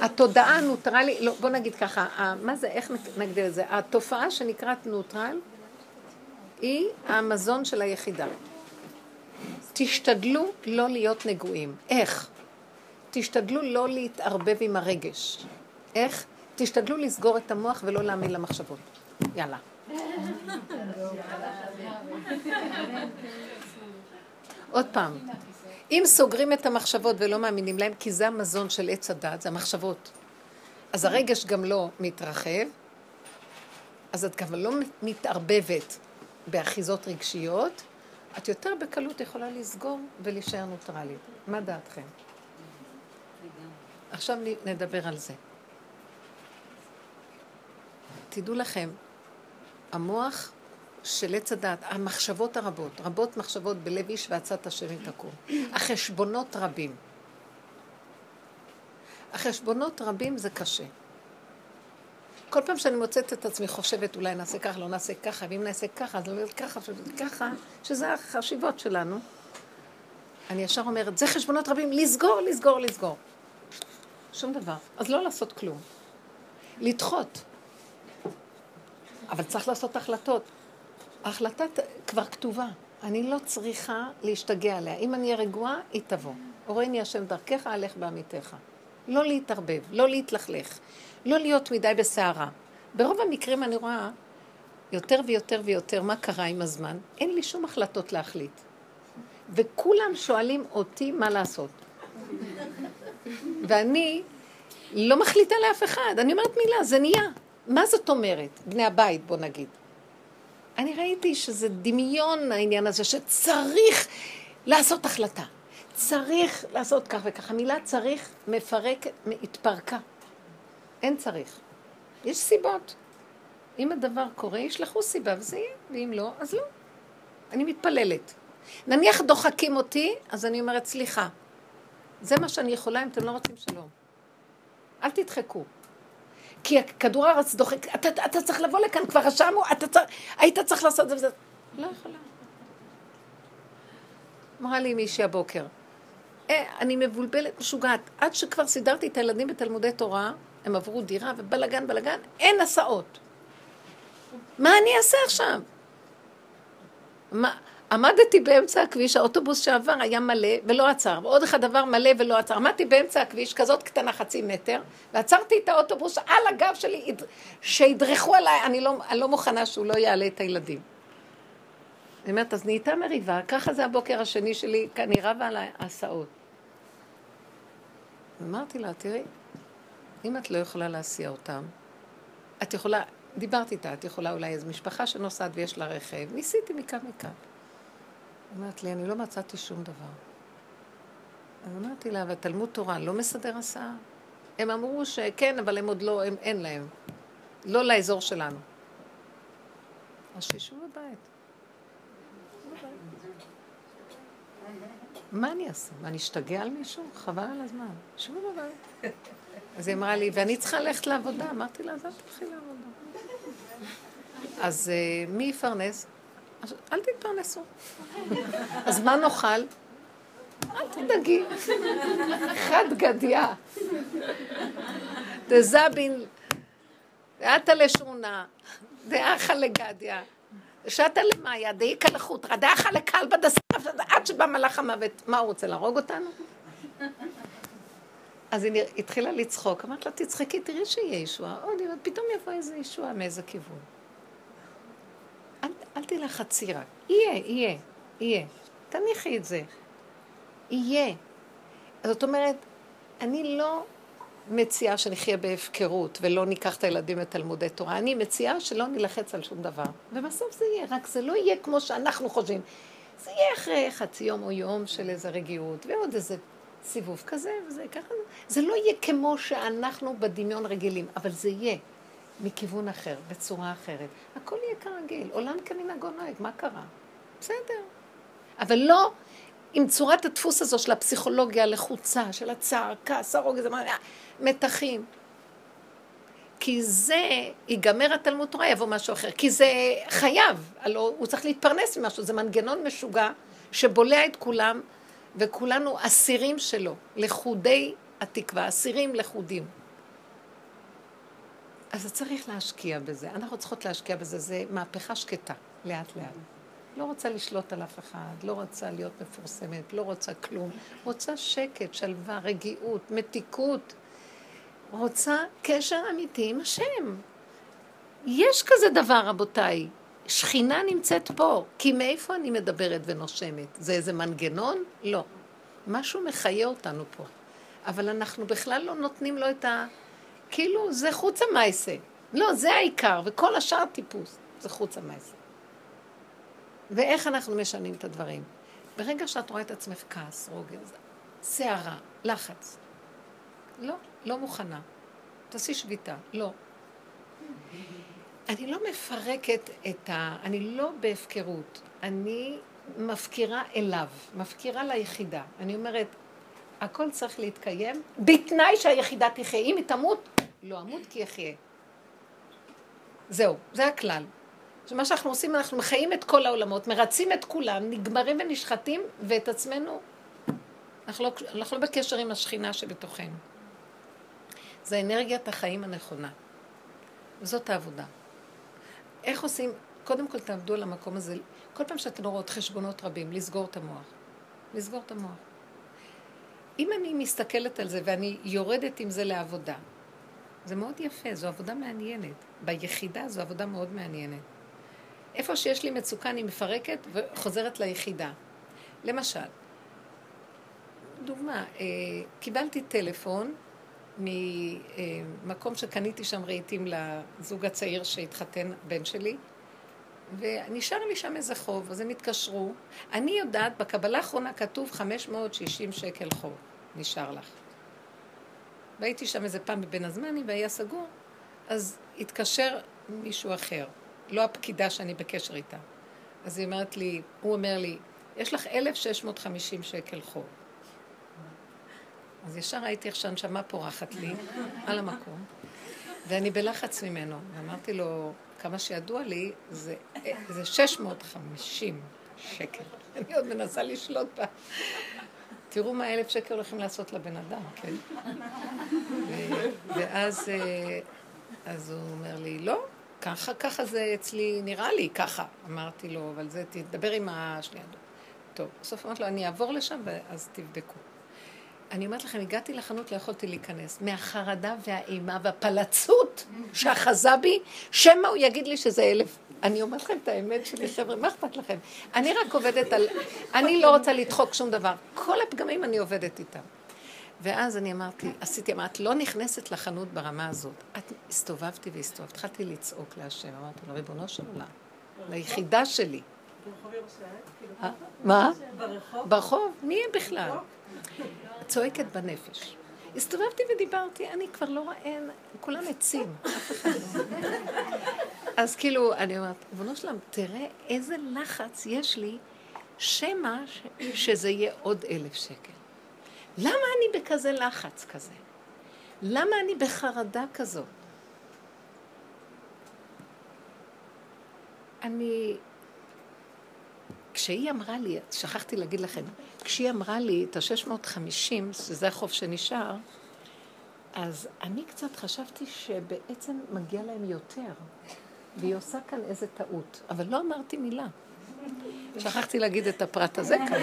התודעה הנוטרלי, לא, בוא נגיד ככה, מה זה, איך נגדיר את זה? התופעה שנקראת נוטרל היא המזון של היחידה. תשתדלו לא להיות נגועים. איך? תשתדלו לא להתערבב עם הרגש. איך? תשתדלו לסגור את המוח ולא להאמין למחשבות. יאללה. עוד פעם, אם סוגרים את המחשבות ולא מאמינים להם, כי זה המזון של עץ הדת, זה המחשבות, אז הרגש גם לא מתרחב, אז את גם לא מתערבבת באחיזות רגשיות, את יותר בקלות יכולה לסגור ולהישאר נוטרלית. מה דעתכם? עכשיו נדבר על זה. תדעו לכם, המוח של עץ הדת, המחשבות הרבות, רבות מחשבות בלב איש ועצת השם תקום. החשבונות רבים. החשבונות רבים זה קשה. כל פעם שאני מוצאת את עצמי חושבת, אולי נעשה ככה, לא נעשה ככה, ואם נעשה ככה, אז נעשה ככה, ככה, שזה החשיבות שלנו. אני ישר אומרת, זה חשבונות רבים, לסגור, לסגור, לסגור. שום דבר. אז לא לעשות כלום. לדחות. אבל צריך לעשות החלטות. ההחלטה כבר כתובה. אני לא צריכה להשתגע עליה. אם אני אהיה רגועה, היא תבוא. הורני השם דרכך, הלך בעמיתך. לא להתערבב, לא להתלכלך, לא להיות מדי בסערה. ברוב המקרים אני רואה יותר ויותר ויותר מה קרה עם הזמן. אין לי שום החלטות להחליט. וכולם שואלים אותי מה לעשות. ואני לא מחליטה לאף אחד. אני אומרת מילה, זה נהיה. מה זאת אומרת? בני הבית, בוא נגיד. אני ראיתי שזה דמיון העניין הזה, שצריך לעשות החלטה. צריך לעשות כך וכך. המילה צריך מפרק, התפרקה. אין צריך. יש סיבות. אם הדבר קורה, ישלחו סיבה וזה יהיה, ואם לא, אז לא. אני מתפללת. נניח דוחקים אותי, אז אני אומרת, סליחה. זה מה שאני יכולה אם אתם לא רוצים שלום. אל תדחקו. כי כדור הארץ דוחק, אתה, אתה צריך לבוא לכאן, כבר רשמו, אתה צריך, היית צריך לעשות את זה וזה. לא יכולה. אמרה לי מישהי הבוקר, אה, אני מבולבלת, משוגעת. עד שכבר סידרתי את הילדים בתלמודי תורה, הם עברו דירה ובלגן, בלגן, אין הסעות. מה אני אעשה עכשיו? מה, עמדתי באמצע הכביש, האוטובוס שעבר היה מלא ולא עצר, ועוד אחד עבר מלא ולא עצר. עמדתי באמצע הכביש, כזאת קטנה חצי מטר, ועצרתי את האוטובוס על הגב שלי, שידרכו עליי, אני לא, אני לא מוכנה שהוא לא יעלה את הילדים. אני אומרת, אז נהייתה מריבה, ככה זה הבוקר השני שלי, אני רבה על ההסעות. אמרתי לה, תראי, אם את לא יכולה להסיע אותם, את יכולה, דיברתי איתה, את יכולה אולי איזו משפחה שנוסעת ויש לה רכב, ניסיתי מכאן מכאן. אומרת לי, אני לא מצאתי שום דבר. אז אמרתי לה, אבל תלמוד תורה לא מסדר הסעה? הם אמרו שכן, אבל הם עוד לא, הם, אין להם. לא לאזור שלנו. אז שישבו בבית. מה אני אעשה? מה, אני אשתגע על מישהו? חבל על הזמן. שבו בבית. אז היא אמרה לי, ואני צריכה ללכת לעבודה. אמרתי לה, אז אל תלכי לעבודה. אז uh, מי יפרנס? אז אל תתפרנסו. אז מה נאכל? אל תדאגי. חד גדיה. דזבין ואתה לשונה, דאחה לגדיה, שתה למאיה, דאיכא לחוטרא, דאחה לקלבא דסרף, עד שבא מלאך המוות. מה, הוא רוצה להרוג אותנו? אז היא התחילה לצחוק, אמרת לה, תצחקי, תראי שיהיה ישועה. עוד, פתאום יבוא איזה ישועה מאיזה כיוון. אל, תלחצי רק. יהיה, יהיה, יהיה. תניחי את זה. יהיה. זאת אומרת, אני לא מציעה שנחיה בהפקרות ולא ניקח את הילדים לתלמודי תורה. אני מציעה שלא נלחץ על שום דבר. ובסוף זה יהיה, רק זה לא יהיה כמו שאנחנו חושבים. זה יהיה אחרי חצי יום או יום של איזה רגיעות, ועוד איזה סיבוב כזה, וזה ככה. זה לא יהיה כמו שאנחנו בדמיון רגילים, אבל זה יהיה מכיוון אחר, בצורה אחרת. הכל יהיה כרגיל, עולם כמנהגו נוהג, מה קרה? בסדר. אבל לא עם צורת הדפוס הזו של הפסיכולוגיה הלחוצה, של הצער, כעס, הרוגז, מתחים. כי זה, ייגמר התלמוד תורה, יבוא משהו אחר. כי זה חייב, הלוא הוא צריך להתפרנס ממשהו, זה מנגנון משוגע שבולע את כולם, וכולנו אסירים שלו, לכודי התקווה, אסירים לכודים. אז צריך להשקיע בזה, אנחנו צריכות להשקיע בזה, זה מהפכה שקטה, לאט לאט. לא רוצה לשלוט על אף אחד, לא רוצה להיות מפורסמת, לא רוצה כלום. רוצה שקט, שלווה, רגיעות, מתיקות. רוצה קשר אמיתי עם השם. יש כזה דבר, רבותיי. שכינה נמצאת פה. כי מאיפה אני מדברת ונושמת? זה איזה מנגנון? לא. משהו מחיה אותנו פה. אבל אנחנו בכלל לא נותנים לו את ה... כאילו, זה חוץ המייסה. לא, זה העיקר, וכל השאר טיפוס. זה חוץ המייסה. ואיך אנחנו משנים את הדברים? ברגע שאת רואה את עצמך כעס, רוגז, סערה, לחץ, לא, לא מוכנה. תעשי שביתה, לא. אני לא מפרקת את ה... אני לא בהפקרות. אני מפקירה אליו, מפקירה ליחידה. אני אומרת, הכל צריך להתקיים בתנאי שהיחידה תחיה. אם היא תמות, לא אמות כי יחיה. זהו, זה הכלל. מה שאנחנו עושים, אנחנו מחיים את כל העולמות, מרצים את כולם, נגמרים ונשחטים, ואת עצמנו, אנחנו לא, אנחנו לא בקשר עם השכינה שבתוכנו. זה אנרגיית החיים הנכונה. וזאת העבודה. איך עושים? קודם כל תעבדו על המקום הזה. כל פעם שאתן רואות חשבונות רבים, לסגור את המוח. לסגור את המוח. אם אני מסתכלת על זה ואני יורדת עם זה לעבודה, זה מאוד יפה, זו עבודה מעניינת. ביחידה זו עבודה מאוד מעניינת. איפה שיש לי מצוקה אני מפרקת וחוזרת ליחידה. למשל, דוגמה, אה, קיבלתי טלפון ממקום שקניתי שם רהיטים לזוג הצעיר שהתחתן, בן שלי, ונשאר לי שם איזה חוב, אז הם התקשרו. אני יודעת, בקבלה האחרונה כתוב 560 שקל חוב, נשאר לך. והייתי שם איזה פעם בבין הזמנים והיה סגור, אז התקשר מישהו אחר. לא הפקידה שאני בקשר איתה. אז היא אומרת לי, הוא אומר לי, יש לך 1,650 שקל חוב. אז ישר ראיתי איך שהנשמה פורחת לי על המקום, ואני בלחץ ממנו. ואמרתי לו, כמה שידוע לי, זה, זה 650 שקל. אני עוד מנסה לשלוט בה. תראו מה אלף שקל הולכים לעשות לבן אדם, כן? ואז אה, אז הוא אומר לי, לא, ככה, ככה זה אצלי, נראה לי ככה. אמרתי לו, אבל זה, תדבר עם השנייה. טוב, בסוף אמרתי לו, אני אעבור לשם ואז תבדקו. אני אומרת לכם, הגעתי לחנות, לא יכולתי להיכנס. מהחרדה והאימה והפלצות שאחזה בי, שמא הוא יגיד לי שזה אלף. אני אומרת לכם את האמת שלי, חבר'ה, מה אכפת לכם? אני רק עובדת על... אני לא רוצה לדחוק שום דבר. כל הפגמים אני עובדת איתם. ואז אני אמרתי, עשיתי, אמרת, לא נכנסת לחנות ברמה הזאת. את הסתובבתי והסתובבת, התחלתי לצעוק להשם, אמרתי לו, ריבונו של עולם, ליחידה שלי. אה? מה? ברחוב? ברחוב? מי יהיה בכלל? צועקת בנפש. הסתובבתי ודיברתי, אני כבר לא רואה, כולם עצים. אז כאילו, אני אומרת, ריבונו שלם, תראה איזה לחץ יש לי, שמא שזה יהיה עוד אלף שקל. למה אני בכזה לחץ כזה? למה אני בחרדה כזאת? אני... כשהיא אמרה לי, שכחתי להגיד לכם, כשהיא אמרה לי את ה-650, שזה החוב שנשאר, אז אני קצת חשבתי שבעצם מגיע להם יותר, והיא עושה כאן איזה טעות, אבל לא אמרתי מילה. שכחתי להגיד את הפרט הזה כאן.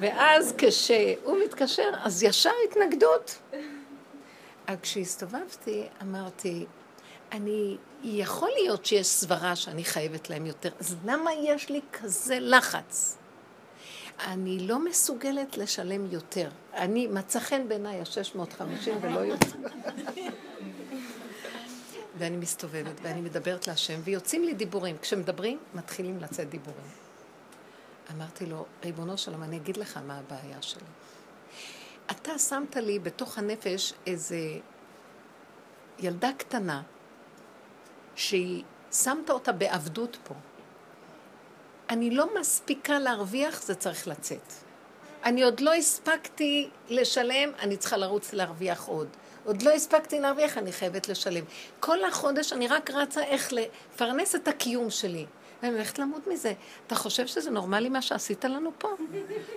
ואז כשהוא מתקשר, אז ישר התנגדות. אז כשהסתובבתי, אמרתי, אני, יכול להיות שיש סברה שאני חייבת להם יותר, אז למה יש לי כזה לחץ? אני לא מסוגלת לשלם יותר. אני, מצא חן בעיניי ה-650 ולא יותר. ואני מסתובבת ואני מדברת להשם, ויוצאים לי דיבורים. כשמדברים, מתחילים לצאת דיבורים. אמרתי לו, ריבונו שלום, אני אגיד לך מה הבעיה שלי. אתה שמת לי בתוך הנפש איזה ילדה קטנה, שהיא, שמת אותה בעבדות פה. אני לא מספיקה להרוויח, זה צריך לצאת. אני עוד לא הספקתי לשלם, אני צריכה לרוץ להרוויח עוד. עוד לא הספקתי להרוויח, אני חייבת לשלם. כל החודש אני רק רצה איך לפרנס את הקיום שלי. ואני הולכת למות מזה. אתה חושב שזה נורמלי מה שעשית לנו פה?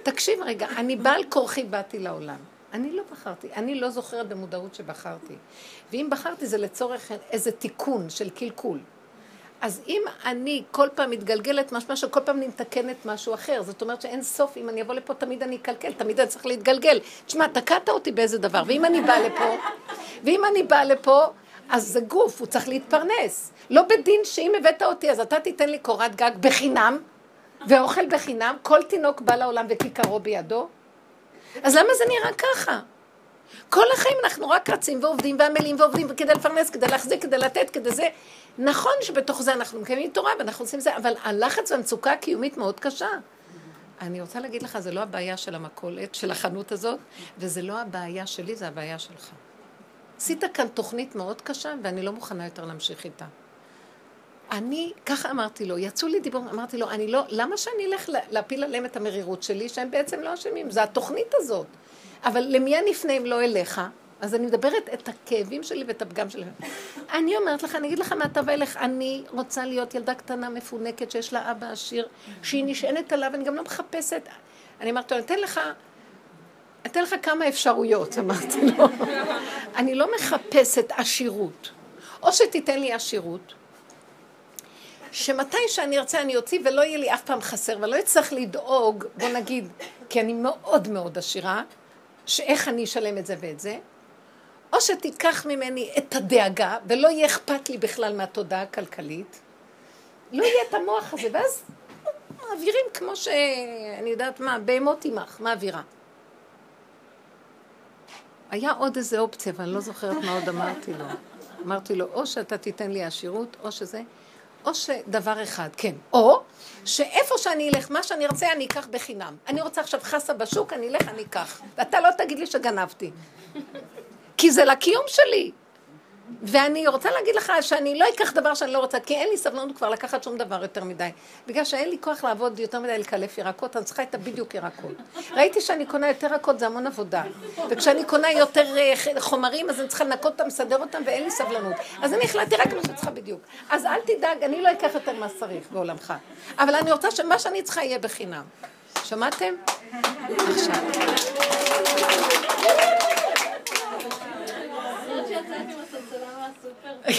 תקשיב רגע, אני בעל כורחי באתי לעולם. אני לא בחרתי, אני לא זוכרת במודעות שבחרתי. ואם בחרתי זה לצורך איזה תיקון של קלקול. אז אם אני כל פעם מתגלגלת משמע שכל פעם אני מתקנת משהו אחר, זאת אומרת שאין סוף, אם אני אבוא לפה תמיד אני אקלקל, תמיד אני צריך להתגלגל. תשמע, תקעת אותי באיזה דבר, ואם אני באה לפה, ואם אני באה לפה, אז זה גוף, הוא צריך להתפרנס. לא בדין שאם הבאת אותי, אז אתה תיתן לי קורת גג בחינם, ואוכל בחינם, כל תינוק בא לעולם וכיכרו בידו. אז למה זה נראה ככה? כל החיים אנחנו רק רצים ועובדים ועמלים ועובדים כדי לפרנס, כדי להחזיק, כדי לתת, כדי זה. נכון שבתוך זה אנחנו מקיימים תורה ואנחנו עושים זה, אבל הלחץ והמצוקה הקיומית מאוד קשה. אני רוצה להגיד לך, זה לא הבעיה של המכולת, של החנות הזאת, וזה לא הבעיה שלי, זה הבעיה שלך. עשית כאן תוכנית מאוד קשה, ואני לא מוכנה יותר להמשיך איתה. אני, ככה אמרתי לו, יצאו לי דיבור, אמרתי לו, אני לא, למה שאני אלך להפיל עליהם את המרירות שלי, שהם בעצם לא אשמים? זה התוכנית הזאת. אבל למי אני אפנה אם לא אליך? אז אני מדברת את הכאבים שלי ואת הפגם שלי. אני אומרת לך, אני אגיד לך מה תבוא אליך, אני רוצה להיות ילדה קטנה מפונקת שיש לה אבא עשיר, שהיא נשענת עליו, אני גם לא מחפשת. אני אמרתי לו, אני אתן לך, אתן לך כמה אפשרויות, אמרתי לו. אני לא מחפשת עשירות. או שתיתן לי עשירות, שמתי שאני ארצה אני אוציא ולא יהיה לי אף פעם חסר ולא אצטרך לדאוג, בוא נגיד, כי אני מאוד מאוד עשירה, שאיך אני אשלם את זה ואת זה, או שתיקח ממני את הדאגה, ולא יהיה אכפת לי בכלל מהתודעה הכלכלית, לא יהיה את המוח הזה, ואז מעבירים כמו ש... אני יודעת מה, בהמות עמך, מעבירה. היה עוד איזה אופציה, ואני לא זוכרת מה עוד אמרתי לו. אמרתי לו, או שאתה תיתן לי עשירות, או שזה, או שדבר אחד, כן. או שאיפה שאני אלך, מה שאני ארצה, אני אקח בחינם. אני רוצה עכשיו חסה בשוק, אני אלך, אני אקח. ואתה לא תגיד לי שגנבתי. כי זה לקיום שלי. ואני רוצה להגיד לך שאני לא אקח דבר שאני לא רוצה, כי אין לי סבלנות כבר לקחת שום דבר יותר מדי. בגלל שאין לי כוח לעבוד יותר מדי לקלף ירקות, אני צריכה את הבדיוק ירקות. ראיתי שאני קונה יותר ירקות, זה המון עבודה. וכשאני קונה יותר אה, חומרים, אז אני צריכה לנקות אותם, לסדר אותם, ואין לי סבלנות. אז אני החלטתי רק מה שצריכה בדיוק. אז אל תדאג, אני לא אקח יותר מה שצריך בעולמך. אבל אני רוצה שמה שאני צריכה יהיה בחינם. שמעתם? עכשיו.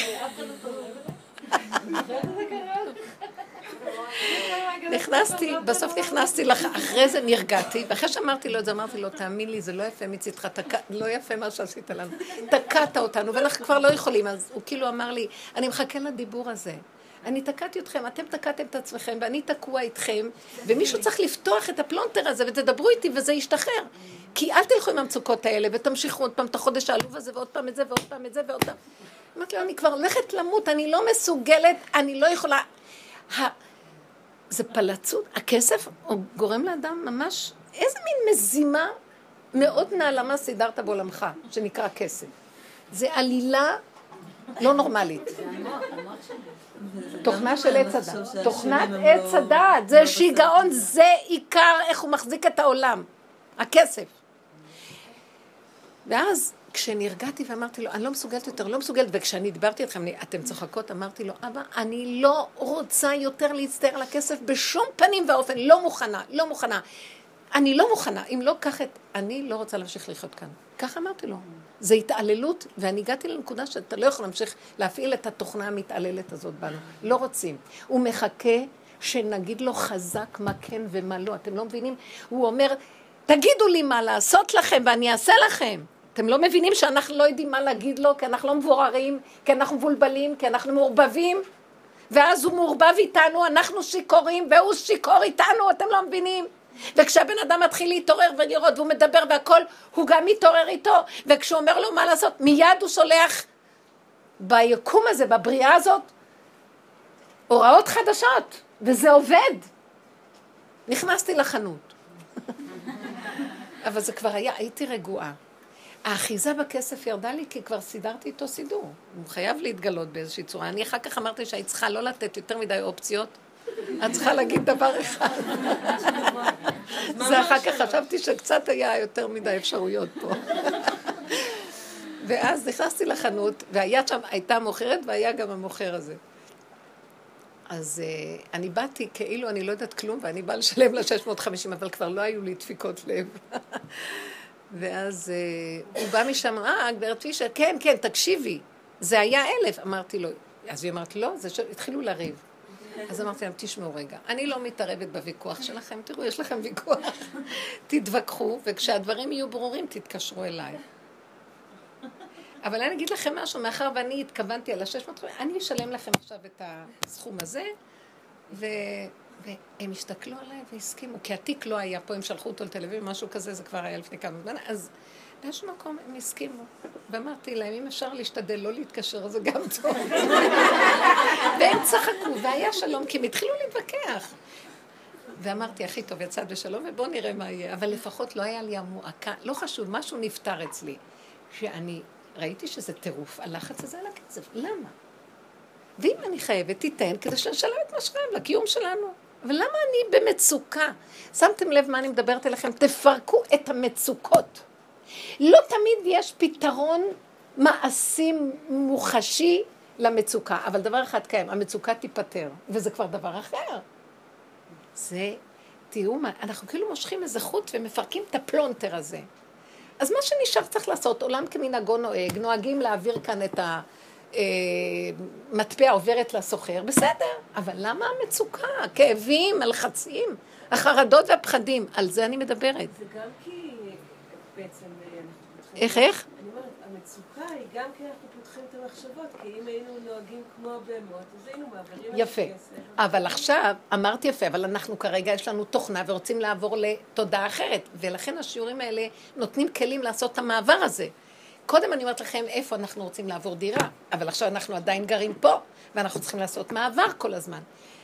נכנסתי, בסוף נכנסתי לך, אחרי זה נרגעתי, ואחרי שאמרתי לו את זה, אמרתי לו, תאמין לי, זה לא יפה מצדך, לא יפה מה שעשית לנו. תקעת אותנו, ואנחנו כבר לא יכולים. אז הוא כאילו אמר לי, אני מחכה לדיבור הזה. אני תקעתי אתכם, אתם תקעתם את עצמכם, ואני תקוע איתכם, ומישהו צריך לפתוח את הפלונטר הזה, ותדברו איתי, וזה ישתחרר. כי אל תלכו עם המצוקות האלה, ותמשיכו עוד פעם את החודש העלוב הזה, ועוד פעם את זה, ועוד פעם את זה, ועוד פעם. אמרתי לו, אני כבר הולכת למות, אני לא מסוגלת, אני לא יכולה... זה פלצות, הכסף גורם לאדם ממש, איזה מין מזימה מאוד נעלמה סידרת בעולמך, שנקרא כסף. זה עלילה לא נורמלית. תוכנה של עץ הדת. תוכנת עץ הדת, זה שיגעון, זה עיקר איך הוא מחזיק את העולם. הכסף. ואז כשנרגעתי ואמרתי לו, אני לא מסוגלת יותר, לא מסוגלת, וכשאני דיברתי איתכם, אתם צוחקות, אמרתי לו, אבא, אני לא רוצה יותר להצטער על הכסף בשום פנים ואופן, לא מוכנה, לא מוכנה. אני לא מוכנה, אם לא קח את... אני לא רוצה להמשיך לחיות כאן. ככה אמרתי לו. זה התעללות, ואני הגעתי לנקודה שאתה לא יכול להמשיך להפעיל את התוכנה המתעללת הזאת בנו. לא רוצים. הוא מחכה שנגיד לו חזק מה כן ומה לא. אתם לא מבינים? הוא אומר, תגידו לי מה לעשות לכם ואני אעשה לכם. אתם לא מבינים שאנחנו לא יודעים מה להגיד לו, כי אנחנו לא מבוררים, כי אנחנו מבולבלים, כי אנחנו מעורבבים? ואז הוא מעורבב איתנו, אנחנו שיכורים, והוא שיכור איתנו, אתם לא מבינים? וכשהבן אדם מתחיל להתעורר ולראות והוא מדבר והכל, הוא גם מתעורר איתו, וכשהוא אומר לו מה לעשות, מיד הוא שולח ביקום הזה, בבריאה הזאת, הוראות חדשות, וזה עובד. נכנסתי לחנות. אבל זה כבר היה, הייתי רגועה. האחיזה בכסף ירדה לי כי כבר סידרתי איתו סידור. הוא חייב להתגלות באיזושהי צורה. אני אחר כך אמרתי שהיית צריכה לא לתת יותר מדי אופציות, את צריכה להגיד דבר אחד. זה אחר כך חשבתי שקצת היה יותר מדי אפשרויות פה. ואז נכנסתי לחנות, והיד שם הייתה מוכרת, והיה גם המוכר הזה. אז uh, אני באתי כאילו אני לא יודעת כלום, ואני באה לשלם לה 650, אבל כבר לא היו לי דפיקות לב. ואז uh, הוא בא משם, אה, גברת פישר, כן, כן, תקשיבי, זה היה אלף. אמרתי לו, אז היא אמרת, לא, זה ש... התחילו לריב. אז אמרתי להם, תשמעו רגע, אני לא מתערבת בוויכוח שלכם, תראו, יש לכם ויכוח. תתווכחו, וכשהדברים יהיו ברורים, תתקשרו אליי. אבל אני אגיד לכם משהו, מאחר ואני התכוונתי על ה-600, אני אשלם לכם עכשיו את הסכום הזה, ו... והם הסתכלו עליי והסכימו, כי התיק לא היה פה, הם שלחו אותו לתל אביב, משהו כזה, זה כבר היה לפני כמה זמן, אז באיזשהו מקום הם הסכימו. ואמרתי להם, אם אפשר להשתדל לא להתקשר, זה גם טוב. והם צחקו, והיה שלום, כי הם התחילו להתווכח. ואמרתי, הכי טוב, יצאת בשלום, ובואו נראה מה יהיה. אבל לפחות לא היה לי המועקה, לא חשוב, משהו נפתר אצלי. שאני ראיתי שזה טירוף, הלחץ הזה על הכסף. למה? ואם אני חייבת, תיתן כדי שנשלם את מה שחייב לקיום שלנו. אבל למה אני במצוקה? שמתם לב מה אני מדברת אליכם? תפרקו את המצוקות. לא תמיד יש פתרון מעשי מוחשי למצוקה, אבל דבר אחד קיים, המצוקה תיפתר, וזה כבר דבר אחר. זה, תראו מה, אנחנו כאילו מושכים איזה חוט ומפרקים את הפלונטר הזה. אז מה שנשאר צריך לעשות, עולם כמנהגו נוהג, נוהגים להעביר כאן את המטבע אה, עוברת לסוחר, בסדר, אבל למה המצוקה, הכאבים, הלחצים, החרדות והפחדים, על זה אני מדברת. זה גם כי בעצם... אה, איך, איך? אני אומרת, המצוקה היא גם כי אנחנו פותחים את המחשבות, כי אם היינו נוהגים כמו הבהמות, אז היינו מעבירים את הכסף. יפה. אבל עכשיו, אמרתי יפה, אבל אנחנו כרגע, יש לנו תוכנה ורוצים לעבור לתודעה אחרת, ולכן השיעורים האלה נותנים כלים לעשות את המעבר הזה. קודם אני אומרת לכם איפה אנחנו רוצים לעבור דירה, אבל עכשיו אנחנו עדיין גרים פה, ואנחנו צריכים לעשות מעבר כל הזמן.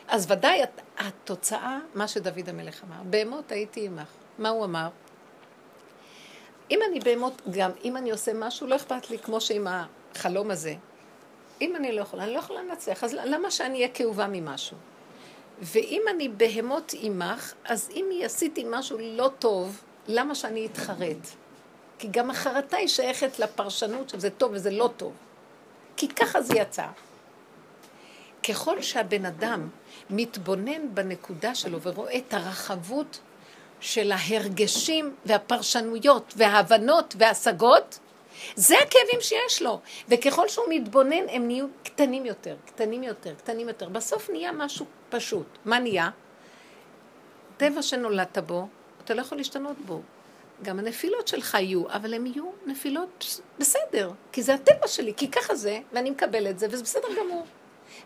אז ודאי התוצאה, מה שדוד המלך אמר, בהמות הייתי עמך. מה הוא אמר? אם אני בהמות, גם אם אני עושה משהו, לא אכפת לי, כמו שעם החלום הזה. אם אני לא יכולה, אני לא יכולה לנצח, אז למה שאני אהיה כאובה ממשהו? ואם אני בהמות עמך, אז אם עשיתי משהו לא טוב, למה שאני אתחרט? כי גם החרטה היא שייכת לפרשנות שזה טוב וזה לא טוב. כי ככה זה יצא. ככל שהבן אדם מתבונן בנקודה שלו ורואה את הרחבות של ההרגשים והפרשנויות וההבנות וההשגות, זה הכאבים שיש לו. וככל שהוא מתבונן, הם נהיו קטנים יותר, קטנים יותר, קטנים יותר. בסוף נהיה משהו פשוט. מה נהיה? טבע שנולדת בו, אתה לא יכול להשתנות בו. גם הנפילות שלך יהיו, אבל הן יהיו נפילות בסדר, כי זה הטבע שלי, כי ככה זה, ואני מקבל את זה, וזה בסדר גמור.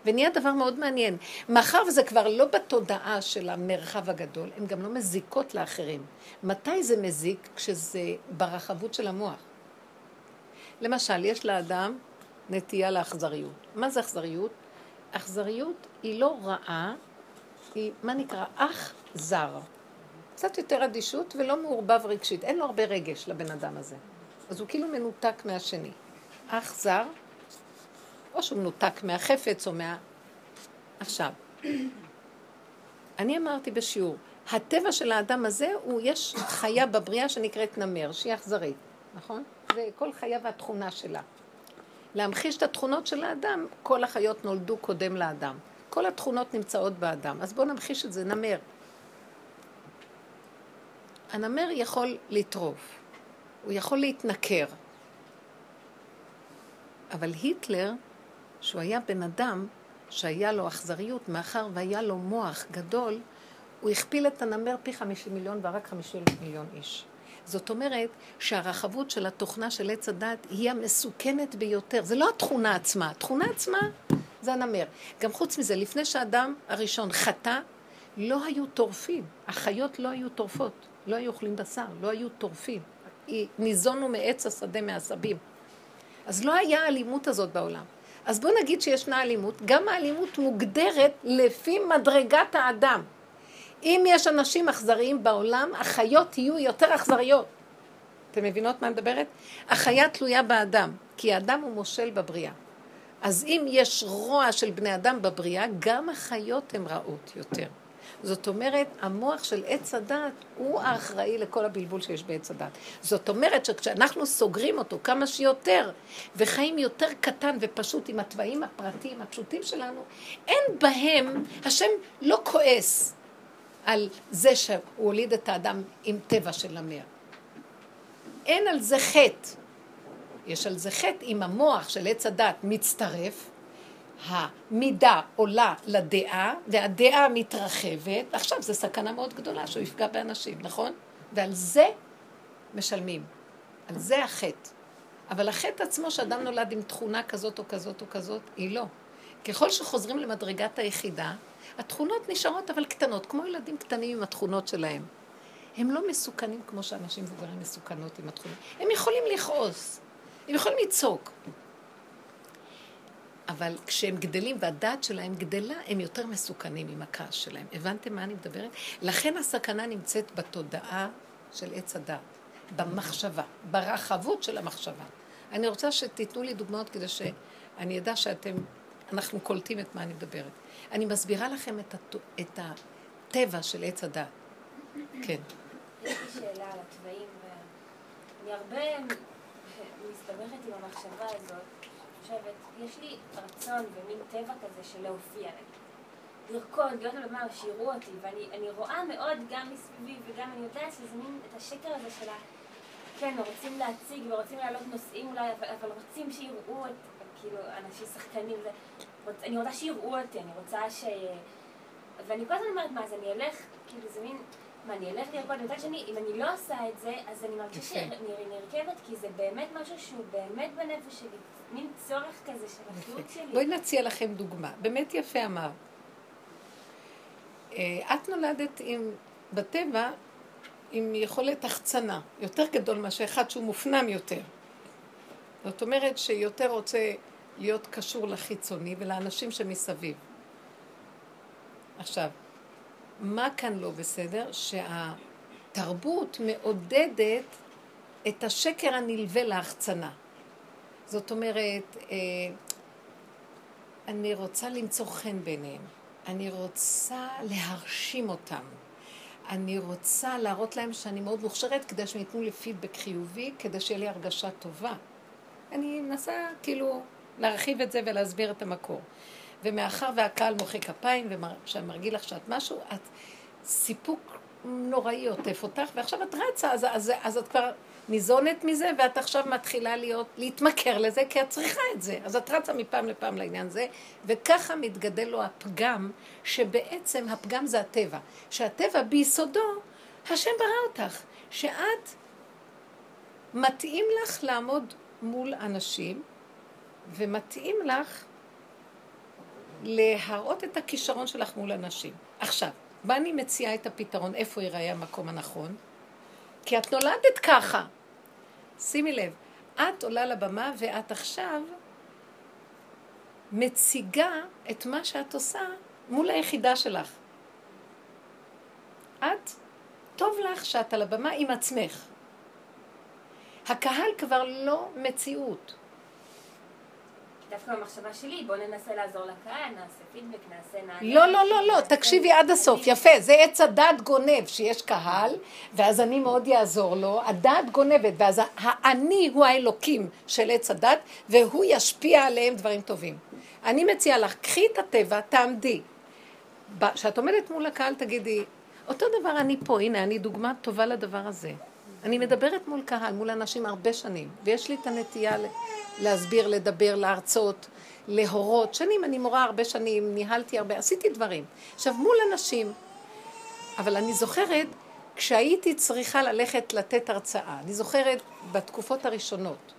ונהיה דבר מאוד מעניין. מאחר וזה כבר לא בתודעה של המרחב הגדול, הן גם לא מזיקות לאחרים. מתי זה מזיק? כשזה ברחבות של המוח. למשל, יש לאדם נטייה לאכזריות. מה זה אכזריות? אכזריות היא לא רעה, היא מה נקרא אח זר. קצת יותר אדישות ולא מעורבב רגשית. אין לו הרבה רגש לבן אדם הזה. אז הוא כאילו מנותק מהשני. אח זר, או שהוא מנותק מהחפץ או מה... עכשיו, אני אמרתי בשיעור, הטבע של האדם הזה הוא, יש חיה בבריאה שנקראת נמר, שהיא אכזרית, נכון? זה כל חיה והתכונה שלה. להמחיש את התכונות של האדם, כל החיות נולדו קודם לאדם. כל התכונות נמצאות באדם. אז בואו נמחיש את זה, נמר. הנמר יכול לטרוף, הוא יכול להתנכר. אבל היטלר, שהוא היה בן אדם שהיה לו אכזריות, מאחר והיה לו מוח גדול, הוא הכפיל את הנמר פי חמישים מיליון והרג חמישים מיליון איש. זאת אומרת שהרחבות של התוכנה של עץ הדת היא המסוכנת ביותר. זה לא התכונה עצמה, התכונה עצמה זה הנמר. גם חוץ מזה, לפני שהאדם הראשון חטא, לא היו טורפים. החיות לא היו טורפות, לא היו אוכלים בשר, לא היו טורפים. ניזונו מעץ השדה מעשבים. אז לא היה האלימות הזאת בעולם. אז בואו נגיד שישנה אלימות, גם האלימות מוגדרת לפי מדרגת האדם. אם יש אנשים אכזריים בעולם, החיות יהיו יותר אכזריות. אתם מבינות מה אני מדברת? החיה תלויה באדם, כי האדם הוא מושל בבריאה. אז אם יש רוע של בני אדם בבריאה, גם החיות הן רעות יותר. זאת אומרת, המוח של עץ הדת הוא האחראי לכל הבלבול שיש בעץ הדת. זאת אומרת שכשאנחנו סוגרים אותו כמה שיותר, וחיים יותר קטן ופשוט עם התוואים הפרטיים הפשוטים שלנו, אין בהם, השם לא כועס על זה שהוא הוליד את האדם עם טבע של נמר. אין על זה חטא. יש על זה חטא אם המוח של עץ הדת מצטרף, המידה עולה לדעה, והדעה מתרחבת, עכשיו זו סכנה מאוד גדולה שהוא יפגע באנשים, נכון? ועל זה משלמים. על זה החטא. אבל החטא עצמו שאדם נולד עם תכונה כזאת או כזאת או כזאת, היא לא. ככל שחוזרים למדרגת היחידה, התכונות נשארות אבל קטנות, כמו ילדים קטנים עם התכונות שלהם. הם לא מסוכנים כמו שאנשים מבוגרים מסוכנות עם התכונות. הם יכולים לכעוס, הם יכולים לצעוק. אבל כשהם גדלים והדעת שלהם גדלה, הם יותר מסוכנים עם הכעס שלהם. הבנתם מה אני מדברת? לכן הסכנה נמצאת בתודעה של עץ הדת, במחשבה, ברחבות של המחשבה. אני רוצה שתיתנו לי דוגמאות כדי שאני אדע שאתם, אנחנו קולטים את מה אני מדברת. אני מסבירה לכם את, הת... את הטבע של עץ הדת. כן. יש לי שאלה על התוואים, ואני הרבה מסתבכת עם המחשבה הזאת. חושבת, יש לי רצון ומין טבע כזה של להופיע להם. לרקוד, להיות על הבמה, שיראו אותי, ואני רואה מאוד גם מסביבי וגם אני יודעת שזה מין את השקר הזה של ה... כן, רוצים להציג ורוצים להעלות נושאים אולי, אבל, אבל רוצים שיראו את, כאילו, אנשים שחקנים, זה, רוצ, אני רוצה שיראו אותי, אני רוצה ש... ואני כל הזמן אומרת, מה, אז אני אלך, כאילו, זה מין... מה, אני אלך לרקוד, מצד שני, אם אני לא עושה את זה, אז אני מרגישה שאני נרכבת, כי זה באמת משהו שהוא באמת בנפש שלי, מין צורך כזה של החיות שלי. בואי נציע לכם דוגמה, באמת יפה אמר. אה, את נולדת עם, בטבע, עם יכולת החצנה, יותר גדול מאשר אחד שהוא מופנם יותר. זאת אומרת שיותר רוצה להיות קשור לחיצוני ולאנשים שמסביב. עכשיו, מה כאן לא בסדר? שהתרבות מעודדת את השקר הנלווה להחצנה. זאת אומרת, אה, אני רוצה למצוא חן בעיניהם, אני רוצה להרשים אותם, אני רוצה להראות להם שאני מאוד מוכשרת כדי שהם ייתנו לי פידבק חיובי, כדי שיהיה לי הרגשה טובה. אני מנסה כאילו להרחיב את זה ולהסביר את המקור. ומאחר והקהל מוחא כפיים ומרגיל לך שאת משהו, את סיפוק נוראי עוטף אותך, ועכשיו את רצה, אז, אז, אז את כבר ניזונת מזה, ואת עכשיו מתחילה להיות, להתמכר לזה, כי את צריכה את זה. אז את רצה מפעם לפעם לעניין זה, וככה מתגדל לו הפגם, שבעצם הפגם זה הטבע. שהטבע ביסודו, השם ברא אותך, שאת מתאים לך לעמוד מול אנשים, ומתאים לך להראות את הכישרון שלך מול אנשים. עכשיו, מה אני מציעה את הפתרון? איפה ייראה המקום הנכון? כי את נולדת ככה. שימי לב, את עולה לבמה ואת עכשיו מציגה את מה שאת עושה מול היחידה שלך. את, טוב לך שאת על הבמה עם עצמך. הקהל כבר לא מציאות. דווקא במחשבה שלי, בוא ננסה לעזור לקהל, נעשה פידבק, נעשה נענה. לא, לא, לא, לא, תקשיבי עד הסוף, יפה, זה עץ הדת גונב, שיש קהל, ואז אני מאוד יעזור לו, הדת גונבת, ואז האני הוא האלוקים של עץ הדת, והוא ישפיע עליהם דברים טובים. אני מציעה לך, קחי את הטבע, תעמדי. כשאת עומדת מול הקהל תגידי, אותו דבר אני פה, הנה, אני דוגמה טובה לדבר הזה. אני מדברת מול קהל, מול אנשים הרבה שנים, ויש לי את הנטייה להסביר, לדבר, להרצות, להורות. שנים, אני מורה הרבה שנים, ניהלתי הרבה, עשיתי דברים. עכשיו, מול אנשים, אבל אני זוכרת, כשהייתי צריכה ללכת לתת הרצאה, אני זוכרת בתקופות הראשונות,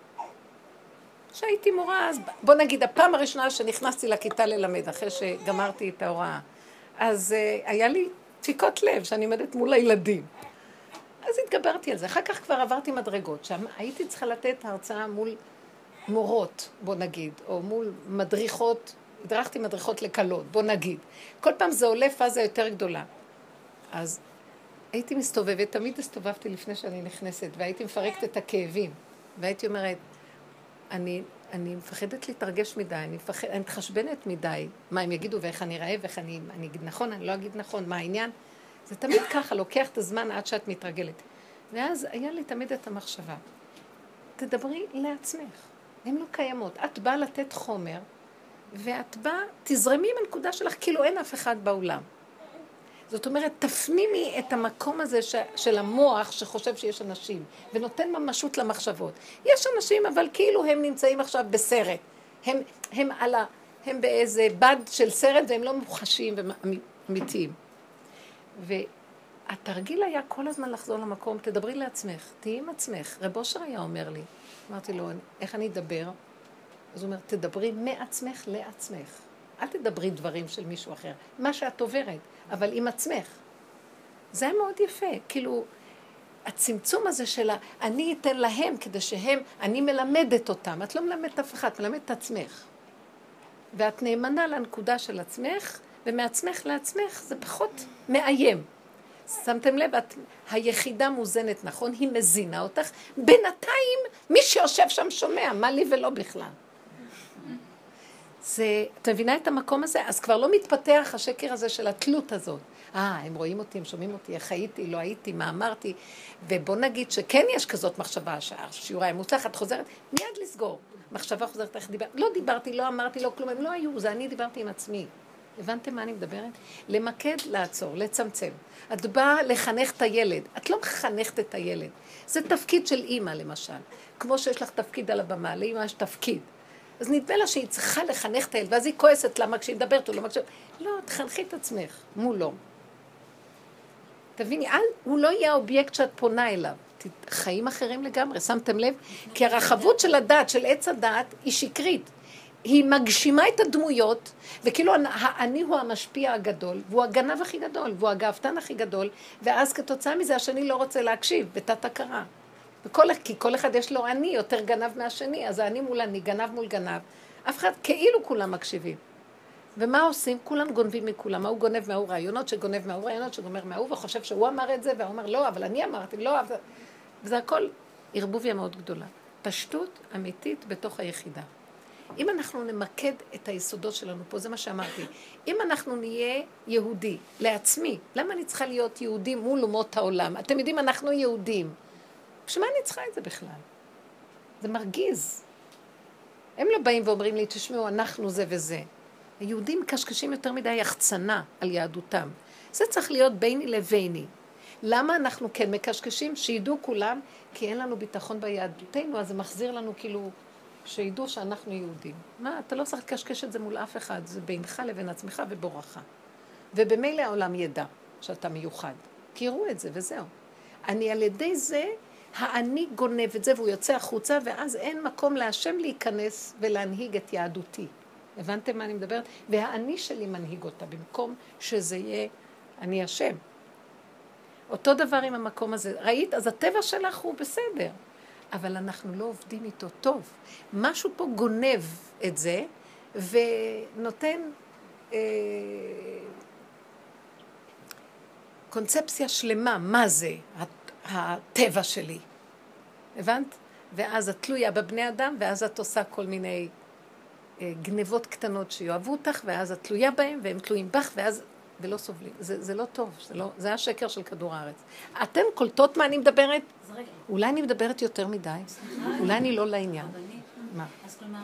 כשהייתי מורה, אז בוא נגיד, הפעם הראשונה שנכנסתי לכיתה ללמד, אחרי שגמרתי את ההוראה, אז uh, היה לי דפיקות לב שאני עומדת מול הילדים. אז התגברתי על זה. אחר כך כבר עברתי מדרגות, שם הייתי צריכה לתת הרצאה מול מורות, בוא נגיד, או מול מדריכות, הדרכתי מדריכות לקלות, בוא נגיד. כל פעם זה עולה פאזה יותר גדולה. אז הייתי מסתובבת, תמיד הסתובבתי לפני שאני נכנסת, והייתי מפרקת את הכאבים, והייתי אומרת, אני, אני מפחדת להתרגש מדי, אני, מפחד, אני מתחשבנת מדי, מה הם יגידו ואיך אני אראה ואיך אני, אני אגיד נכון, אני לא אגיד נכון, מה העניין? זה תמיד ככה, לוקח את הזמן עד שאת מתרגלת. ואז היה לי תמיד את המחשבה, תדברי לעצמך, הן לא קיימות. את באה לתת חומר, ואת באה, תזרמי עם הנקודה שלך כאילו אין אף אחד באולם. זאת אומרת, תפנימי את המקום הזה ש, של המוח שחושב שיש אנשים, ונותן ממשות למחשבות. יש אנשים, אבל כאילו הם נמצאים עכשיו בסרט. הם, הם, על ה, הם באיזה בד של סרט והם לא מוחשים ואמיתיים. והתרגיל היה כל הזמן לחזור למקום, תדברי לעצמך, תהיי עם עצמך. רב אושר היה אומר לי, אמרתי לו, איך אני אדבר? אז הוא אומר, תדברי מעצמך לעצמך. אל תדברי דברים של מישהו אחר, מה שאת עוברת, אבל עם עצמך. זה היה מאוד יפה, כאילו, הצמצום הזה של ה... אני אתן להם כדי שהם, אני מלמדת אותם, את לא מלמדת אף אחד, את מלמדת את עצמך. ואת נאמנה לנקודה של עצמך, ומעצמך לעצמך זה פחות מאיים. שמתם לב, את היחידה מוזנת נכון, היא מזינה אותך, בינתיים מי שיושב שם שומע, מה לי ולא בכלל. זה, את מבינה את המקום הזה? אז כבר לא מתפתח השקר הזה של התלות הזאת. אה, הם רואים אותי, הם שומעים אותי, איך הייתי, לא הייתי, מה אמרתי. ובוא נגיד שכן יש כזאת מחשבה, שהשיעור היה מוצלח, את חוזרת, מיד לסגור. מחשבה חוזרת, איך דיברתי, לא דיברתי, לא אמרתי, לא כלום, הם לא היו, זה אני דיברתי עם עצמי. הבנתם מה אני מדברת? למקד, לעצור, לצמצם. את באה לחנך את הילד, את לא מחנכת את הילד. זה תפקיד של אימא, למשל. כמו שיש לך תפקיד על הבמה, לאימא יש תפקיד. אז נדמה לה שהיא צריכה לחנך את הילד, ואז היא כועסת למה כשהיא מדברת הוא לא מקשיב. לא, תחנכי את עצמך מולו. תביני, אל, הוא לא יהיה האובייקט שאת פונה אליו. חיים אחרים לגמרי, שמתם לב? כי הרחבות של הדת, של עץ הדת, היא שקרית. היא מגשימה את הדמויות, וכאילו האני הוא המשפיע הגדול, והוא הגנב הכי גדול, והוא הגאוותן הכי גדול, ואז כתוצאה מזה השני לא רוצה להקשיב, בתת הכרה. וכל, כי כל אחד יש לו אני יותר גנב מהשני, אז האני מול אני, גנב מול גנב. אף אחד, כאילו כולם מקשיבים. ומה עושים? כולם גונבים מכולם. ההוא גונב מההוא רעיונות, שגונב מההוא רעיונות, שגומר מההוא, וחושב שהוא אמר את זה, והוא אומר, לא, אבל אני אמרתי, לא. וזה הכל ערבוביה מאוד גדולה. פשטות אמיתית בתוך היחידה. אם אנחנו נמקד את היסודות שלנו פה, זה מה שאמרתי, אם אנחנו נהיה יהודי לעצמי, למה אני צריכה להיות יהודי מול אומות העולם? אתם יודעים, אנחנו יהודים. בשביל מה אני צריכה את זה בכלל? זה מרגיז. הם לא באים ואומרים לי, תשמעו, אנחנו זה וזה. היהודים מקשקשים יותר מדי יחצנה על יהדותם. זה צריך להיות ביני לביני. למה אנחנו כן מקשקשים? שידעו כולם, כי אין לנו ביטחון ביהדותנו, אז זה מחזיר לנו כאילו, שידעו שאנחנו יהודים. מה, אתה לא צריך לקשקש את זה מול אף אחד, זה בינך לבין עצמך ובורחה. ובמילא העולם ידע שאתה מיוחד, כי יראו את זה וזהו. אני על ידי זה האני גונב את זה והוא יוצא החוצה, ואז אין מקום להשם להיכנס ולהנהיג את יהדותי. הבנתם מה אני מדברת? והאני שלי מנהיג אותה, במקום שזה יהיה אני השם. אותו דבר עם המקום הזה. ראית? אז הטבע שלך הוא בסדר, אבל אנחנו לא עובדים איתו טוב. משהו פה גונב את זה, ונותן אה, קונספציה שלמה, מה זה הטבע שלי. הבנת? ואז את תלויה בבני אדם, ואז את עושה כל מיני אה, גנבות קטנות שיאהבו אותך, ואז את תלויה בהם, והם תלויים בך, ואז... ולא סובלים. זה, זה לא טוב, זה, לא, זה השקר של כדור הארץ. אתן קולטות מה אני מדברת? אולי אני מדברת יותר מדי? אולי אני לא לעניין. מה? אז כלומר,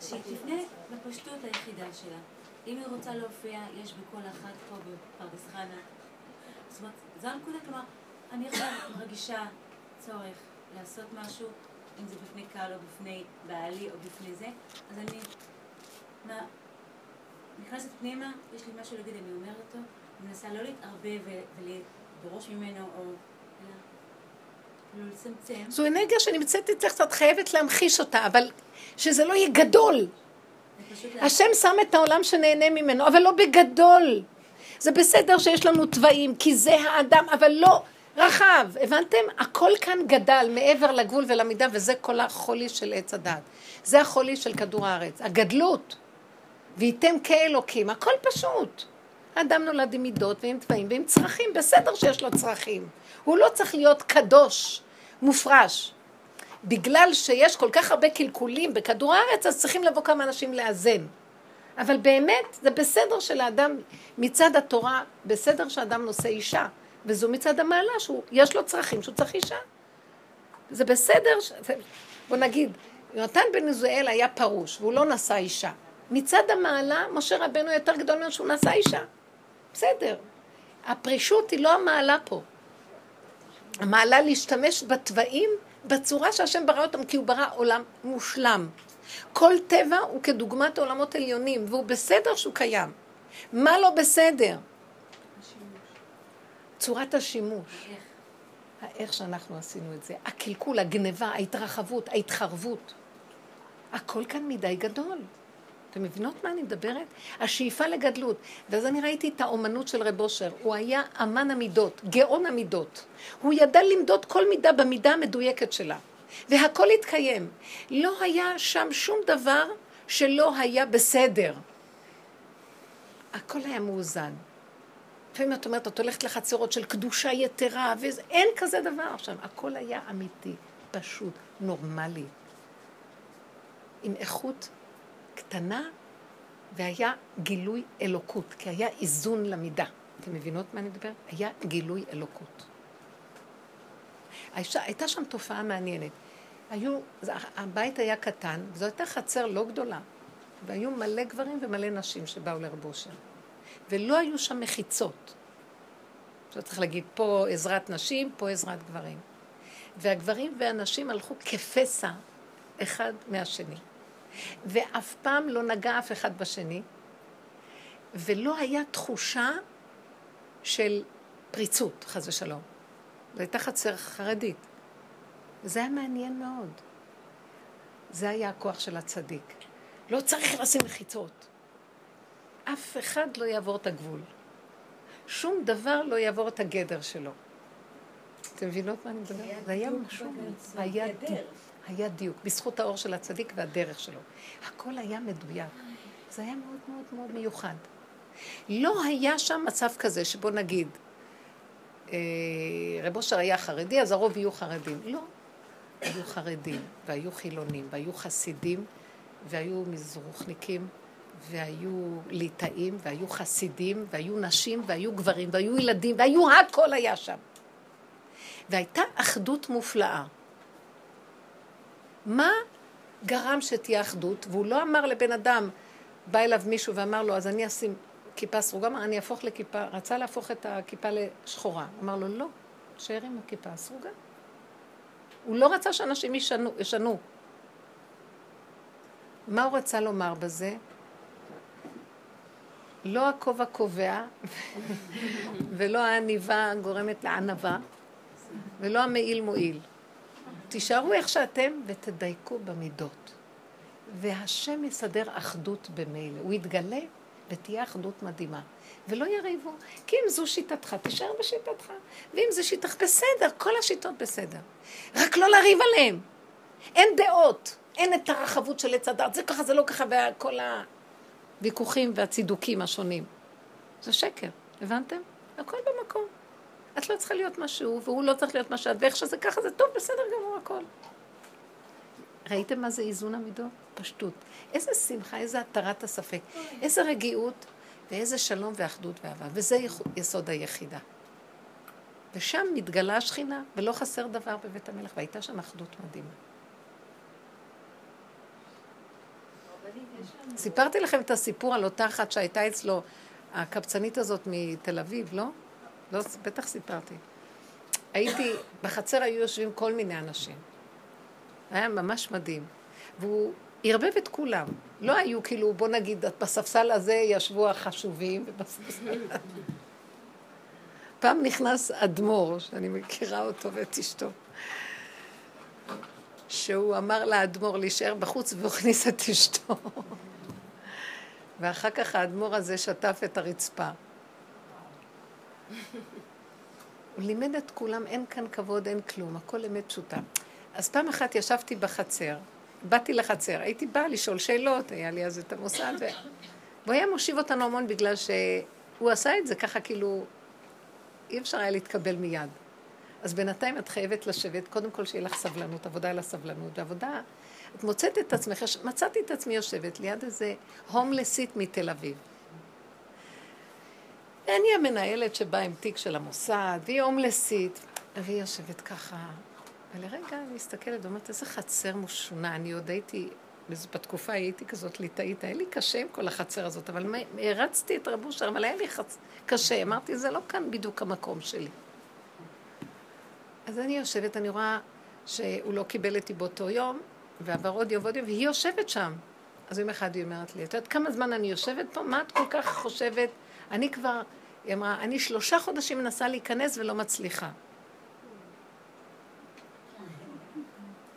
שהיא תפנה בפשטות היחידה שלה. אם היא רוצה להופיע, יש בכל אחת פה בפרדס חנה זאת אומרת, זו הנקודה, כלומר, אני עכשיו מרגישה צורך לעשות משהו, אם זה בפני קהל או בפני בעלי או בפני זה, אז אני מה, נכנסת פנימה, יש לי משהו להגיד, אני אומרת אותו, אני מנסה לא להתערבב ולדרוש ממנו, או... כאילו. זו אנרגיה שנמצאת אצלך, את חייבת להמחיש אותה, אבל שזה לא יהיה גדול. השם שם את העולם שנהנה ממנו, אבל לא בגדול. זה בסדר שיש לנו תוואים, כי זה האדם, אבל לא רחב. הבנתם? הכל כאן גדל מעבר לגבול ולמידה, וזה כל החולי של עץ הדת. זה החולי של כדור הארץ, הגדלות. וייתם כאלוקים, הכל פשוט. האדם נולד עם מידות ועם תוואים ועם צרכים, בסדר שיש לו צרכים. הוא לא צריך להיות קדוש, מופרש. בגלל שיש כל כך הרבה קלקולים בכדור הארץ, אז צריכים לבוא כמה אנשים לאזן. אבל באמת, זה בסדר שלאדם, מצד התורה, בסדר שאדם נושא אישה. וזו מצד המעלה, שיש לו צרכים שהוא צריך אישה. זה בסדר, ש... בוא נגיד, יונתן בן עזואל היה פרוש, והוא לא נשא אישה. מצד המעלה, משה רבנו יותר גדול ממנו שהוא נשא אישה. בסדר. הפרישות היא לא המעלה פה. המעלה להשתמש בתוואים בצורה שהשם ברא אותם, כי הוא ברא עולם מושלם. כל טבע הוא כדוגמת עולמות עליונים, והוא בסדר שהוא קיים. מה לא בסדר? צורת השימוש. האיך שאנחנו עשינו את זה. הקלקול, הגניבה, ההתרחבות, ההתחרבות. הכל כאן מדי גדול. אתם מבינות מה אני מדברת? השאיפה לגדלות. ואז אני ראיתי את האומנות של רב אושר. הוא היה אמן המידות, גאון המידות. הוא ידע למדוד כל מידה במידה המדויקת שלה. והכל התקיים. לא היה שם שום דבר שלא היה בסדר. הכל היה מאוזן. לפעמים את אומרת, את הולכת לחצרות של קדושה יתרה, ואין כזה דבר שם. הכל היה אמיתי, פשוט, נורמלי. עם איכות קטנה, והיה גילוי אלוקות, כי היה איזון למידה. אתם מבינות מה אני מדברת? היה גילוי אלוקות. הייתה שם תופעה מעניינת. היו, הבית היה קטן, וזו הייתה חצר לא גדולה, והיו מלא גברים ומלא נשים שבאו לרב. ולא היו שם מחיצות. עכשיו צריך להגיד, פה עזרת נשים, פה עזרת גברים. והגברים והנשים הלכו כפסע אחד מהשני. ואף פעם לא נגע אף אחד בשני, ולא היה תחושה של פריצות, חס ושלום. זו הייתה חצר חרדית. זה היה מעניין מאוד. זה היה הכוח של הצדיק. לא צריך לשים מחיצות. אף אחד לא יעבור את הגבול. שום דבר לא יעבור את הגדר שלו. אתם מבינות מה אני מדברת? זה היה משהו, היה. היה דיוק, בזכות האור של הצדיק והדרך שלו. הכל היה מדויק. זה היה מאוד מאוד מאוד מיוחד. לא היה שם מצב כזה שבוא נגיד, אה, רב אושר היה חרדי, אז הרוב יהיו חרדים. לא. היו חרדים, והיו חילונים, והיו חסידים, והיו מזרוחניקים, והיו ליטאים, והיו חסידים, והיו נשים, והיו גברים, והיו ילדים, והיו הכל היה שם. והייתה אחדות מופלאה. מה גרם שתהיה אחדות? והוא לא אמר לבן אדם, בא אליו מישהו ואמר לו, אז אני אשים כיפה סרוגה, אמר, אני אהפוך לכיפה, רצה להפוך את הכיפה לשחורה. אמר לו, לא, תשאר עם הכיפה הסרוגה. הוא לא רצה שאנשים ישנו. ישנו. מה הוא רצה לומר בזה? לא הכובע קובע, ולא העניבה גורמת לענווה, ולא המעיל מועיל. תישארו איך שאתם ותדייקו במידות. והשם יסדר אחדות במילא. הוא יתגלה ותהיה אחדות מדהימה. ולא יריבו, כי אם זו שיטתך, תישאר בשיטתך. ואם זו שיטתך, בסדר, כל השיטות בסדר. רק לא לריב עליהם. אין דעות, אין את הרחבות של עץ הדת, זה ככה, זה לא ככה, וכל הוויכוחים והצידוקים השונים. זה שקר, הבנתם? הכל במקום. את לא צריכה להיות משהו, והוא לא צריך להיות מה שאת, ואיך שזה ככה, זה טוב, בסדר גמור הכל. ראיתם מה זה איזון המידות? פשטות. איזה שמחה, איזה התרת הספק, איזה רגיעות, ואיזה שלום ואחדות ואהבה. וזה יסוד היחידה. ושם מתגלה השכינה, ולא חסר דבר בבית המלך, והייתה שם אחדות מדהימה. סיפרתי לכם את הסיפור על אותה אחת שהייתה אצלו, הקבצנית הזאת מתל אביב, לא? לא, בטח סיפרתי. הייתי, בחצר היו יושבים כל מיני אנשים. היה ממש מדהים. והוא ערבב את כולם. לא היו כאילו, בוא נגיד, בספסל הזה ישבו החשובים. פעם נכנס אדמו"ר, שאני מכירה אותו ואת אשתו, שהוא אמר לאדמו"ר להישאר בחוץ והוא הכניס את אשתו. ואחר כך האדמו"ר הזה שטף את הרצפה. הוא לימד את כולם, אין כאן כבוד, אין כלום, הכל אמת פשוטה. אז פעם אחת ישבתי בחצר, באתי לחצר, הייתי באה לשאול שאלות, היה לי אז את המוסד, ו... והוא היה מושיב אותנו המון בגלל שהוא עשה את זה ככה כאילו, אי אפשר היה להתקבל מיד. אז בינתיים את חייבת לשבת, קודם כל שיהיה לך סבלנות, עבודה על הסבלנות, ועבודה, את מוצאת את עצמך, מצאתי את עצמי יושבת ליד איזה הומלסית מתל אביב. אני המנהלת שבאה עם תיק של המוסד, והיא הומלסית, והיא יושבת ככה, ולרגע אני מסתכלת ואומרת, איזה חצר משונה, אני עוד הייתי, בתקופה הייתי כזאת ליטאית, היה לי קשה עם כל החצר הזאת, אבל הרצתי את רבו שם, אבל היה לי חצ... קשה, אמרתי, זה לא כאן בדיוק המקום שלי. אז אני יושבת, אני רואה שהוא לא קיבל אותי באותו יום, ועבר עוד יום ועוד יום, והיא יושבת שם. אז יום אחד היא אומרת לי, את יודעת כמה זמן אני יושבת פה? מה את כל כך חושבת? אני כבר, היא אמרה, אני שלושה חודשים מנסה להיכנס ולא מצליחה.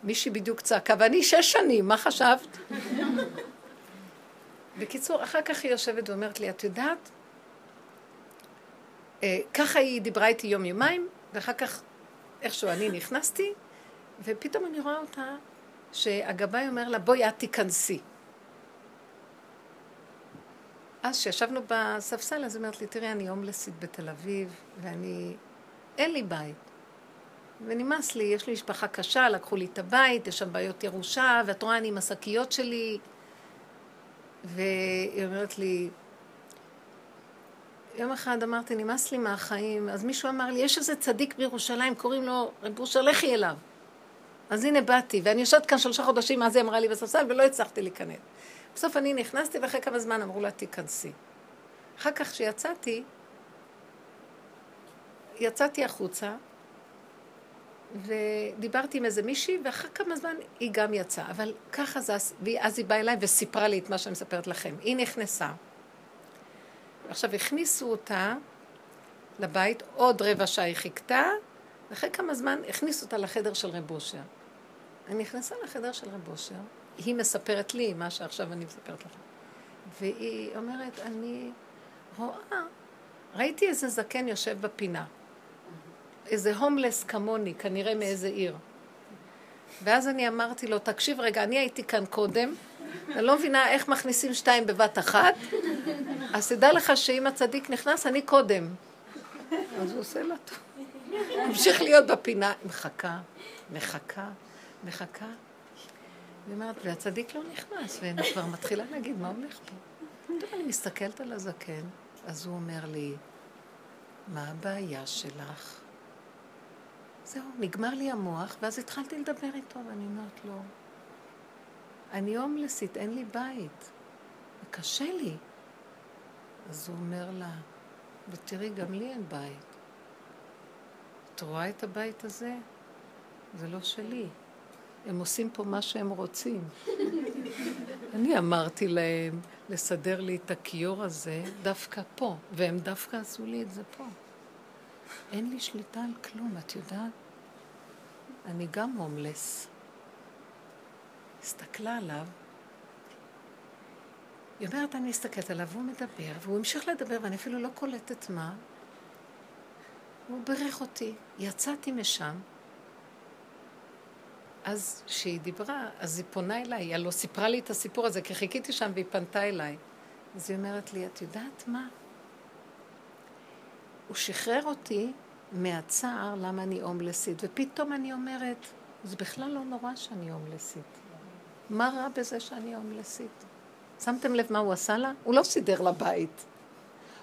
מישהי בדיוק צעקה, ואני שש שנים, מה חשבת? בקיצור, אחר כך היא יושבת ואומרת לי, את יודעת, אה, ככה היא דיברה איתי יום-יומיים, ואחר כך איכשהו אני נכנסתי, ופתאום אני רואה אותה שהגבאי אומר לה, בואי את תיכנסי. אז כשישבנו בספסל, אז היא אומרת לי, תראי, אני הומלסית בתל אביב, ואני... אין לי בית. ונמאס לי, יש לי משפחה קשה, לקחו לי את הבית, יש שם בעיות ירושה, ואת רואה, אני עם השקיות שלי. והיא אומרת לי, יום אחד אמרתי, נמאס לי מהחיים, אז מישהו אמר לי, יש איזה צדיק בירושלים, קוראים לו רב אושר, לכי אליו. אז הנה באתי, ואני יושבת כאן שלושה חודשים, אז היא אמרה לי בספסל, ולא הצלחתי להיכנס. בסוף אני נכנסתי, ואחרי כמה זמן אמרו לה, תיכנסי. אחר כך כשיצאתי, יצאתי החוצה, ודיברתי עם איזה מישהי, ואחר כמה זמן היא גם יצאה. אבל ככה זה, ואז היא באה אליי וסיפרה לי את מה שאני מספרת לכם. היא נכנסה. עכשיו הכניסו אותה לבית, עוד רבע שעה היא חיכתה, ואחרי כמה זמן הכניסו אותה לחדר של רב אושר. אני נכנסה לחדר של רב אושר, היא מספרת לי מה שעכשיו אני מספרת לך. והיא אומרת, אני רואה, ראיתי איזה זקן יושב בפינה. איזה הומלס כמוני, כנראה מאיזה עיר. ואז אני אמרתי לו, תקשיב רגע, אני הייתי כאן קודם, אני לא מבינה איך מכניסים שתיים בבת אחת, אז תדע לך שאם הצדיק נכנס, אני קודם. אז הוא עושה לה טוב. המשיך להיות בפינה, מחכה, מחכה, מחכה. היא אומרת, והצדיק לא נכנס, ואני כבר מתחילה להגיד, מה הולך פה? אני מסתכלת על הזקן, אז הוא אומר לי, מה הבעיה שלך? זהו, נגמר לי המוח, ואז התחלתי לדבר איתו, ואני אומרת לו, אני הומלסית, אין לי בית, וקשה לי. אז הוא אומר לה, ותראי, גם לי אין בית. את רואה את הבית הזה? זה לא שלי. הם עושים פה מה שהם רוצים. אני אמרתי להם לסדר לי את הכיור הזה דווקא פה, והם דווקא עשו לי את זה פה. אין לי שליטה על כלום, את יודעת? אני גם הומלס. הסתכלה עליו, היא אומרת, אני מסתכלת עליו, והוא מדבר, והוא המשיך לדבר, ואני אפילו לא קולטת מה. הוא בירך אותי. יצאתי משם, אז כשהיא דיברה, אז היא פונה אליי, היא הלוא סיפרה לי את הסיפור הזה, כי חיכיתי שם והיא פנתה אליי. אז היא אומרת לי, את יודעת מה? הוא שחרר אותי מהצער למה אני הומלסית, ופתאום אני אומרת, זה בכלל לא נורא שאני הומלסית. מה רע בזה שאני הומלסית? שמתם לב מה הוא עשה לה? הוא לא סידר לה בית.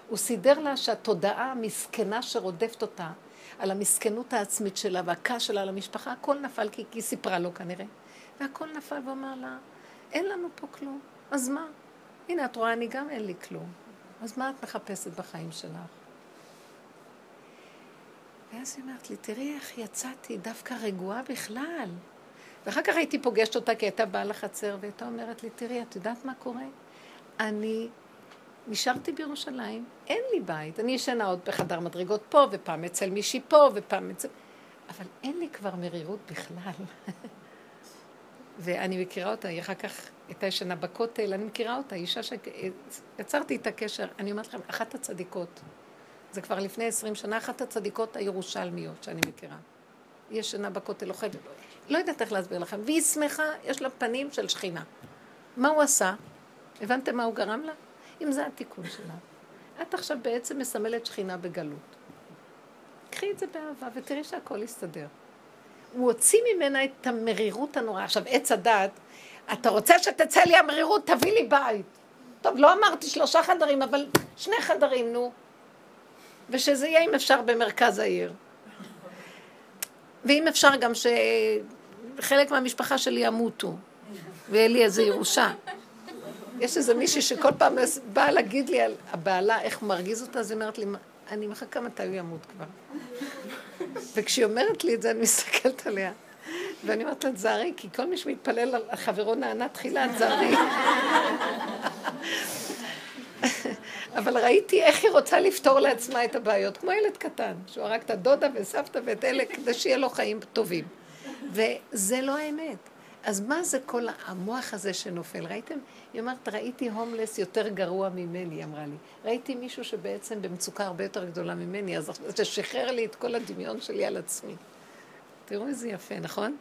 הוא סידר לה שהתודעה המסכנה שרודפת אותה, על המסכנות העצמית שלה והכעס שלה על המשפחה, הכל נפל כי היא סיפרה לו כנראה. והכל נפל ואמר לה, אין לנו פה כלום, אז מה? הנה, את רואה, אני גם אין לי כלום. אז מה את מחפשת בחיים שלך? ואז היא אומרת לי, תראי איך יצאתי דווקא רגועה בכלל. ואחר כך הייתי פוגשת אותה, כי הייתה באה לחצר, והייתה אומרת לי, תראי, את יודעת מה קורה? אני נשארתי בירושלים, אין לי בית. אני ישנה עוד בחדר מדרגות פה, ופעם אצל מישהי פה, ופעם אצל... אבל אין לי כבר מרירות בכלל. ואני מכירה אותה, היא אחר כך הייתה ישנה בכותל, אני מכירה אותה, אישה שיצרתי איתה קשר. אני אומרת לכם, אחת הצדיקות, זה כבר לפני עשרים שנה, אחת הצדיקות הירושלמיות שאני מכירה. היא ישנה בכותל, אוכלת, לא יודעת איך להסביר לכם, והיא שמחה, יש לה פנים של שכינה. מה הוא עשה? הבנתם מה הוא גרם לה? אם זה התיקון שלה. את עכשיו בעצם מסמלת שכינה בגלות. קחי את זה באהבה ותראי שהכל יסתדר. הוא הוציא ממנה את המרירות הנוראה. עכשיו, עץ הדת, אתה רוצה שתצא לי המרירות, תביא לי בית. טוב, לא אמרתי שלושה חדרים, אבל שני חדרים, נו. ושזה יהיה, אם אפשר, במרכז העיר. ואם אפשר גם שחלק מהמשפחה שלי ימותו, ויהיה לי איזה ירושה. יש איזה מישהי שכל פעם באה להגיד לי על הבעלה, איך מרגיז אותה, אז היא אומרת לי, אני מחכה מתי הוא ימות כבר. וכשהיא אומרת לי את זה, אני מסתכלת עליה. ואני אומרת לה, תזהרי, כי כל מי שמתפלל על חברו נענה תחילה, תזהרי. אבל ראיתי איך היא רוצה לפתור לעצמה את הבעיות, כמו ילד קטן, שהוא הרג את הדודה וסבתא ואת אלה, כדי שיהיה לו חיים טובים. וזה לא האמת. אז מה זה כל המוח הזה שנופל? ראיתם? היא אומרת, ראיתי הומלס יותר גרוע ממני, היא אמרה לי. ראיתי מישהו שבעצם במצוקה הרבה יותר גדולה ממני, אז זה שחרר לי את כל הדמיון שלי על עצמי. תראו איזה יפה, נכון?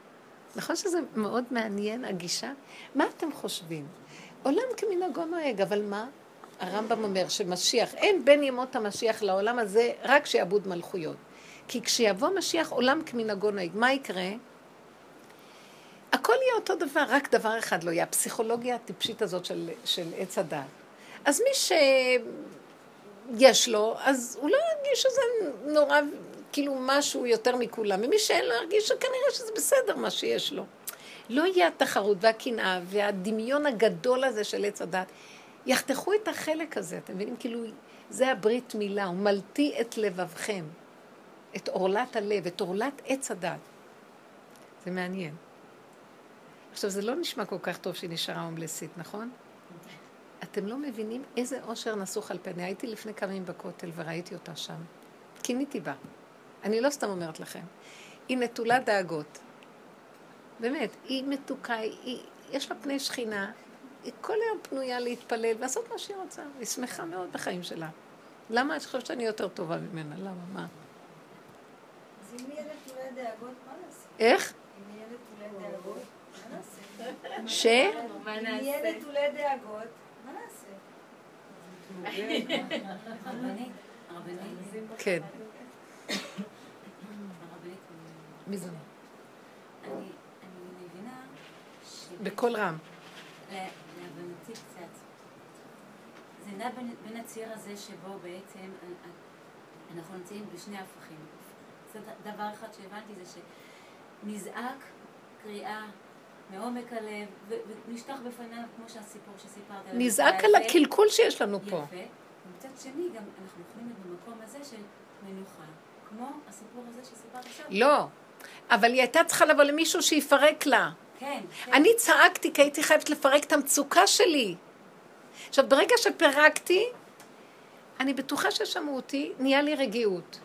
נכון שזה מאוד מעניין, הגישה? מה אתם חושבים? עולם כמנהגו נוהג, אבל מה? הרמב"ם אומר שמשיח, אין בין ימות המשיח לעולם הזה רק שיעבוד מלכויות. כי כשיבוא משיח, עולם כמנהגו נוהג. מה יקרה? הכל יהיה אותו דבר, רק דבר אחד לא יהיה, הפסיכולוגיה הטיפשית הזאת של, של עץ הדת. אז מי שיש לו, אז הוא לא ירגיש שזה נורא, כאילו משהו יותר מכולם, ומי שאין לו ירגיש שכנראה שזה בסדר מה שיש לו. לא יהיה התחרות והקנאה והדמיון הגדול הזה של עץ הדת. יחתכו את החלק הזה, אתם מבינים? כאילו, זה הברית מילה, הוא מלטי את לבבכם, את עורלת הלב, את עורלת עץ הדת. זה מעניין. עכשיו, זה לא נשמע כל כך טוב שהיא נשארה הומלסית, נכון? אתם לא מבינים איזה אושר נסוך על פניה. הייתי לפני כמה ימים בכותל וראיתי אותה שם. קיניתי בה. אני לא סתם אומרת לכם. היא נטולה דאגות. באמת, היא מתוקה, היא, יש לה פני שכינה, היא כל היום פנויה להתפלל ולעשות מה שהיא רוצה. היא שמחה מאוד בחיים שלה. למה את חושבת שאני יותר טובה ממנה? למה? מה? אז אם ילד נטולי דאגות, מה נעשה? איך? אם ילד נטולי דאגות? ש? ילד נטולי דאגות, מה נעשה? כן. מי זה? בקול רם. לה- להבנתי קצת. זה נע בין, הציר הזה שבו בעצם אנחנו נמצאים בשני הפכים. דבר אחד שהבנתי זה שנזעק קריאה מעומק הלב ונשטח בפניו כמו שהסיפור שסיפרת. על נזעק על. הקלקול שיש לנו פה. יפה. ומצד שני גם אנחנו יכולים להיות במקום הזה של מנוחה. כמו הסיפור הזה שסיפרת עכשיו. לא. אבל היא הייתה צריכה לבוא למישהו שיפרק לה. כן, כן. אני צעקתי כי הייתי חייבת לפרק את המצוקה שלי. עכשיו, ברגע שפירקתי, אני בטוחה ששמעו אותי, נהיה לי רגיעות.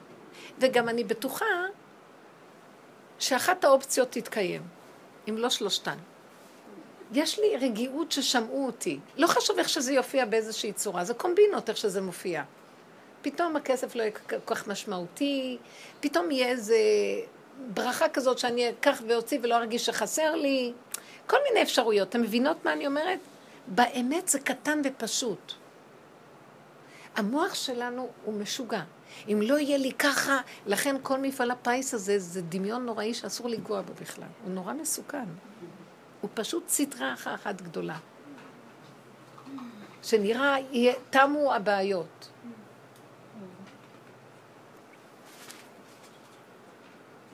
וגם אני בטוחה שאחת האופציות תתקיים, אם לא שלושתן. יש לי רגיעות ששמעו אותי. לא חשוב איך שזה יופיע באיזושהי צורה, זה קומבינות איך שזה מופיע. פתאום הכסף לא יהיה כל כך משמעותי, פתאום יהיה איזה ברכה כזאת שאני אקח ואוציא ולא ארגיש שחסר לי. כל מיני אפשרויות. אתם מבינות מה אני אומרת? באמת זה קטן ופשוט. המוח שלנו הוא משוגע. אם לא יהיה לי ככה, לכן כל מפעל הפיס הזה זה דמיון נוראי שאסור לנגוע בו בכלל. הוא נורא מסוכן. הוא פשוט סטרה אחת גדולה. שנראה, תמו הבעיות.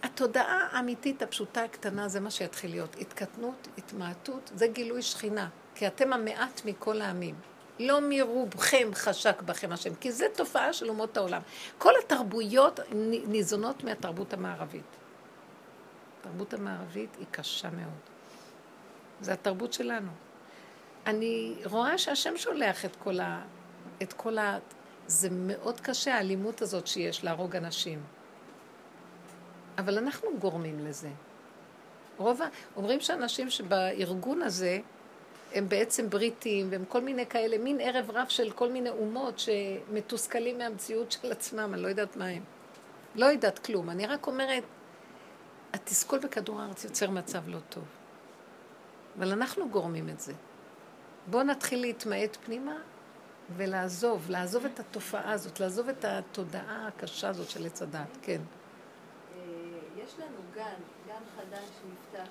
התודעה האמיתית, הפשוטה, הקטנה, זה מה שיתחיל להיות. התקטנות, התמעטות, זה גילוי שכינה. כי אתם המעט מכל העמים. לא מרובכם חשק בכם השם, כי זו תופעה של אומות העולם. כל התרבויות ניזונות מהתרבות המערבית. התרבות המערבית היא קשה מאוד. זה התרבות שלנו. אני רואה שהשם שולח את כל ה... את כל ה... זה מאוד קשה, האלימות הזאת שיש להרוג אנשים. אבל אנחנו גורמים לזה. רוב ה... אומרים שאנשים שבארגון הזה הם בעצם בריטים והם כל מיני כאלה, מין ערב רב של כל מיני אומות שמתוסכלים מהמציאות של עצמם, אני לא יודעת מה הם. לא יודעת כלום. אני רק אומרת, התסכול בכדור הארץ יוצר מצב לא טוב. אבל אנחנו גורמים את זה. בואו נתחיל להתמעט פנימה ולעזוב, לעזוב את התופעה הזאת, לעזוב את התודעה הקשה הזאת של עץ הדת, כן. אה, יש לנו גן, גן חדש שנפתח.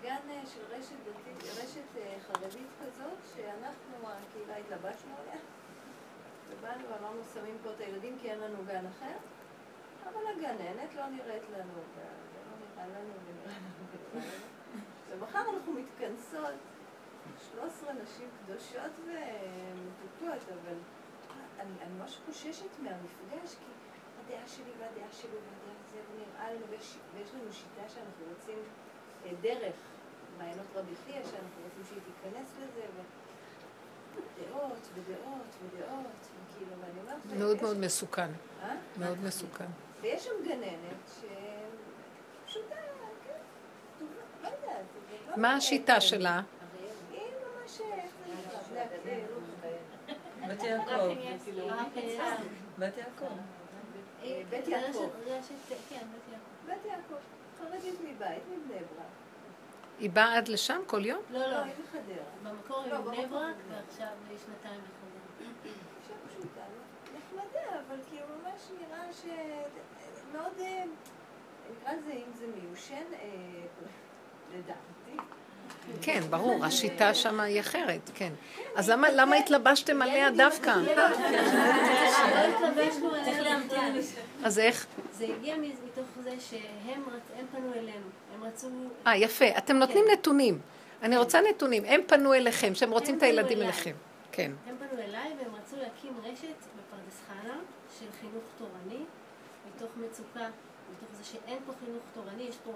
זה גן אה, של רשת דתית, רשת אה, חרדית כזאת, שאנחנו, הקהילה, התלבשנו עליה. ובאנו ואמרנו, שמים פה את הילדים כי אין לנו גן אחר. אבל הגננת לא נראית לנו, זה לא נראה לנו, ונראה לנו, ומחר אנחנו מתכנסות, 13 נשים קדושות ומתוקות, אבל אני, אני ממש חוששת מהמפגש, כי הדעה שלי והדעה שלי והדעה זה, ונראה לנו, ויש, ויש לנו שיטה שאנחנו רוצים, אה, דרך מעיינות רבי חייא, שאנחנו רוצים שהיא תיכנס לזה, ודעות ודעות ודעות, וכאילו, ואני אומרת... מאוד מאוד מסוכן. אה? מאוד מסוכן. ויש שם גננת שפשוטה, כן, לא יודעת. לא מה השיטה שלה? היא ממש... בת יעקב. בת יעקב. בית יעקב. בית יעקב. חרדית מבית, מבני ברק. היא באה עד לשם כל יום? לא, לא. היא בחדרה. במקור היא בבני ברק, ועכשיו שנתיים בחדרה. אישה פשוטה, נחמדה, אבל כאילו ממש נראה ש... מאוד, אה, נקרא לזה, אם זה מיושן, אה, לדעתי. כן, ברור, השיטה שם היא אחרת, כן. אז למה התלבשתם עליה דווקא? אז איך? זה הגיע מתוך זה שהם פנו אלינו, הם רצו... אה, יפה. אתם נותנים נתונים. אני רוצה נתונים. הם פנו אליכם, שהם רוצים את הילדים אליכם. כן. הם פנו אליי והם רצו להקים רשת בפרדס חנה של חינוך תורני. מתוך מצוקה, מתוך זה שאין פה חינוך תורני, יש פה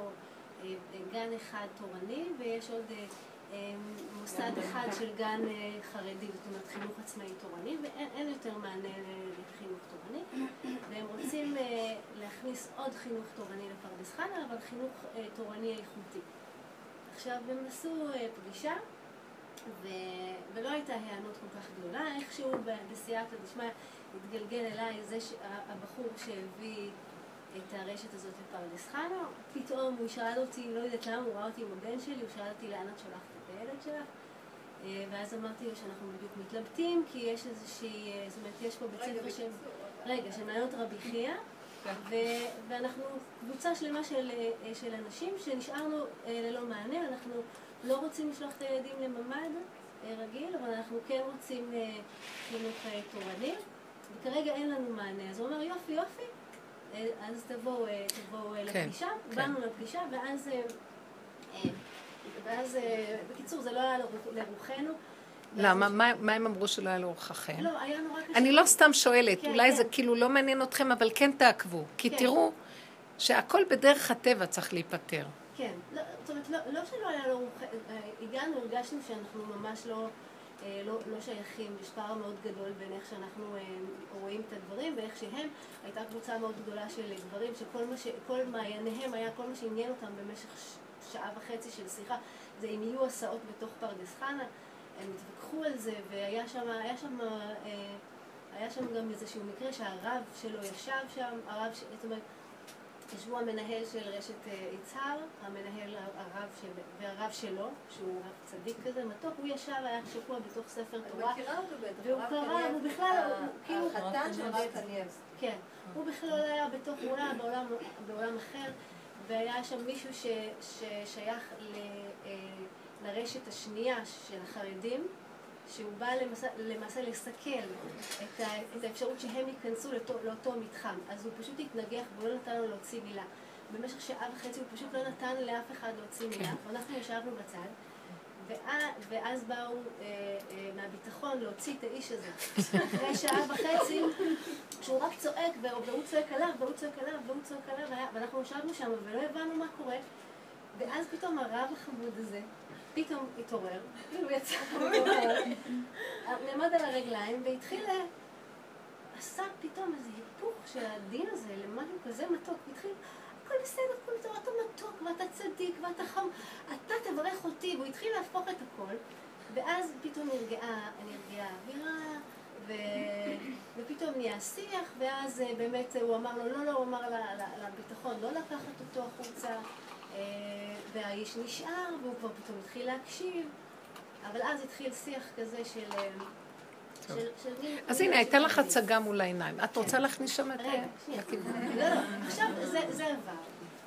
גן אחד תורני ויש עוד אה, אה, מוסד אחד של גן חרדי, זאת אומרת חינוך עצמאי תורני, ואין יותר מענה לחינוך תורני, והם רוצים להכניס עוד חינוך תורני לפרדס חנה, אבל חינוך תורני איכותי. עכשיו, הם עשו פגישה, ו... ולא הייתה היענות כל כך גדולה, איכשהו בסייעתא דשמיא התגלגל אליי זה הבחור שהביא את הרשת הזאת לפרדס חנה, פתאום הוא שאל אותי, לא יודעת למה, הוא ראה אותי עם הבן שלי, הוא שאל אותי לאן את שולחת את הילד שלך. אה, ואז אמרתי לו שאנחנו בדיוק מתלבטים, כי יש איזושהי, אה, זאת אומרת, יש פה בית ספר של... רגע, של מעיינות רבי חייא, ואנחנו קבוצה שלמה של, אה, של אנשים שנשארנו ללא מענה, אנחנו לא רוצים לשלוח את הילדים לממ"ד רגיל, אבל אנחנו כן רוצים חינוך תורני. וכרגע אין לנו מענה. אז הוא אומר, יופי, יופי, אז תבואו, אה, אה, כן, לפגישה. כן. באנו לפגישה, ואז, ואז, בקיצור, זה לא היה לרוחנו. למה? מה, מה הם אמרו שלא היה לרוחכם? לא, היה נורא קשה. אני לא סתם שואלת, כן, אולי כן. זה כאילו לא מעניין אתכם, אבל כן תעקבו. כי כן. תראו שהכל בדרך הטבע צריך להיפטר. כן, לא, זאת אומרת, לא, לא שלא היה לרוחנו, הגענו, הרגשנו שאנחנו ממש לא... אה, לא, לא שייכים, יש פער מאוד גדול בין איך שאנחנו אה, רואים את הדברים ואיך שהם, הייתה קבוצה מאוד גדולה של גברים שכל מה ש... כל מעייניהם היה כל מה שעניין אותם במשך שעה וחצי של שיחה זה אם יהיו הסעות בתוך פרדס חנה, הם התווכחו על זה והיה שם, היה שם, אה, היה שם גם איזשהו מקרה שהרב שלו ישב שם, הרב, זאת אומרת ישבו המנהל של רשת אה, יצהר, המנהל הרב של, והרב שלו, שהוא רב צדיק כזה, מתוק, הוא ישב, היה שקוע בתוך ספר תורה. אני מכירה אותו בטח. והוא קרא, הוא בכלל, הוא כאילו... החתן של רב קניאבסקי. כן. הוא בכלל היה בתוך עולם, בעולם, בעולם אחר, והיה שם מישהו ש, ששייך ל, אה, לרשת השנייה של החרדים. שהוא בא למעשה, למעשה לסכל את, ה, את האפשרות שהם ייכנסו לאותו, לאותו מתחם. אז הוא פשוט התנגח והוא לא נתן לו להוציא מילה. במשך שעה וחצי הוא פשוט לא נתן לאף אחד להוציא מילה, כן. ואנחנו ישבנו בצד, ואז- באו אה, אה, מהביטחון להוציא את האיש הזה. אחרי שעה וחצי, שהוא רק צועק, והוא צועק עליו, והוא צועק עליו, והוא צועק עליו, ואנחנו ישבנו שם ולא הבנו מה קורה. ואז פתאום הרב החמוד הזה, פתאום התעורר, כאילו יצא, נעמד על הרגליים והתחיל, אה, עשה פתאום איזה היפוך של הדין הזה למשהו כזה מתוק, והתחיל, הכל בסדר, הכל בסדר, אתה מתוק, ואתה צדיק, ואתה חם, אתה תברך אותי, והוא התחיל להפוך את הכל, ואז פתאום נרגעה, נרגעה האווירה, ו... ופתאום נהיה שיח, ואז אה, באמת הוא אמר לו, לא, לא, הוא אמר לביטחון לא לקחת אותו החוצה, אה, והאיש נשאר, והוא כבר פתאום התחיל להקשיב, אבל אז התחיל שיח כזה של... אה, של, של מין- אז הנה, הייתה לך הצגה מול העיניים. את רוצה להכניס שם את ה... רגע, שנייה. לא, לא, עכשיו זה, עבר.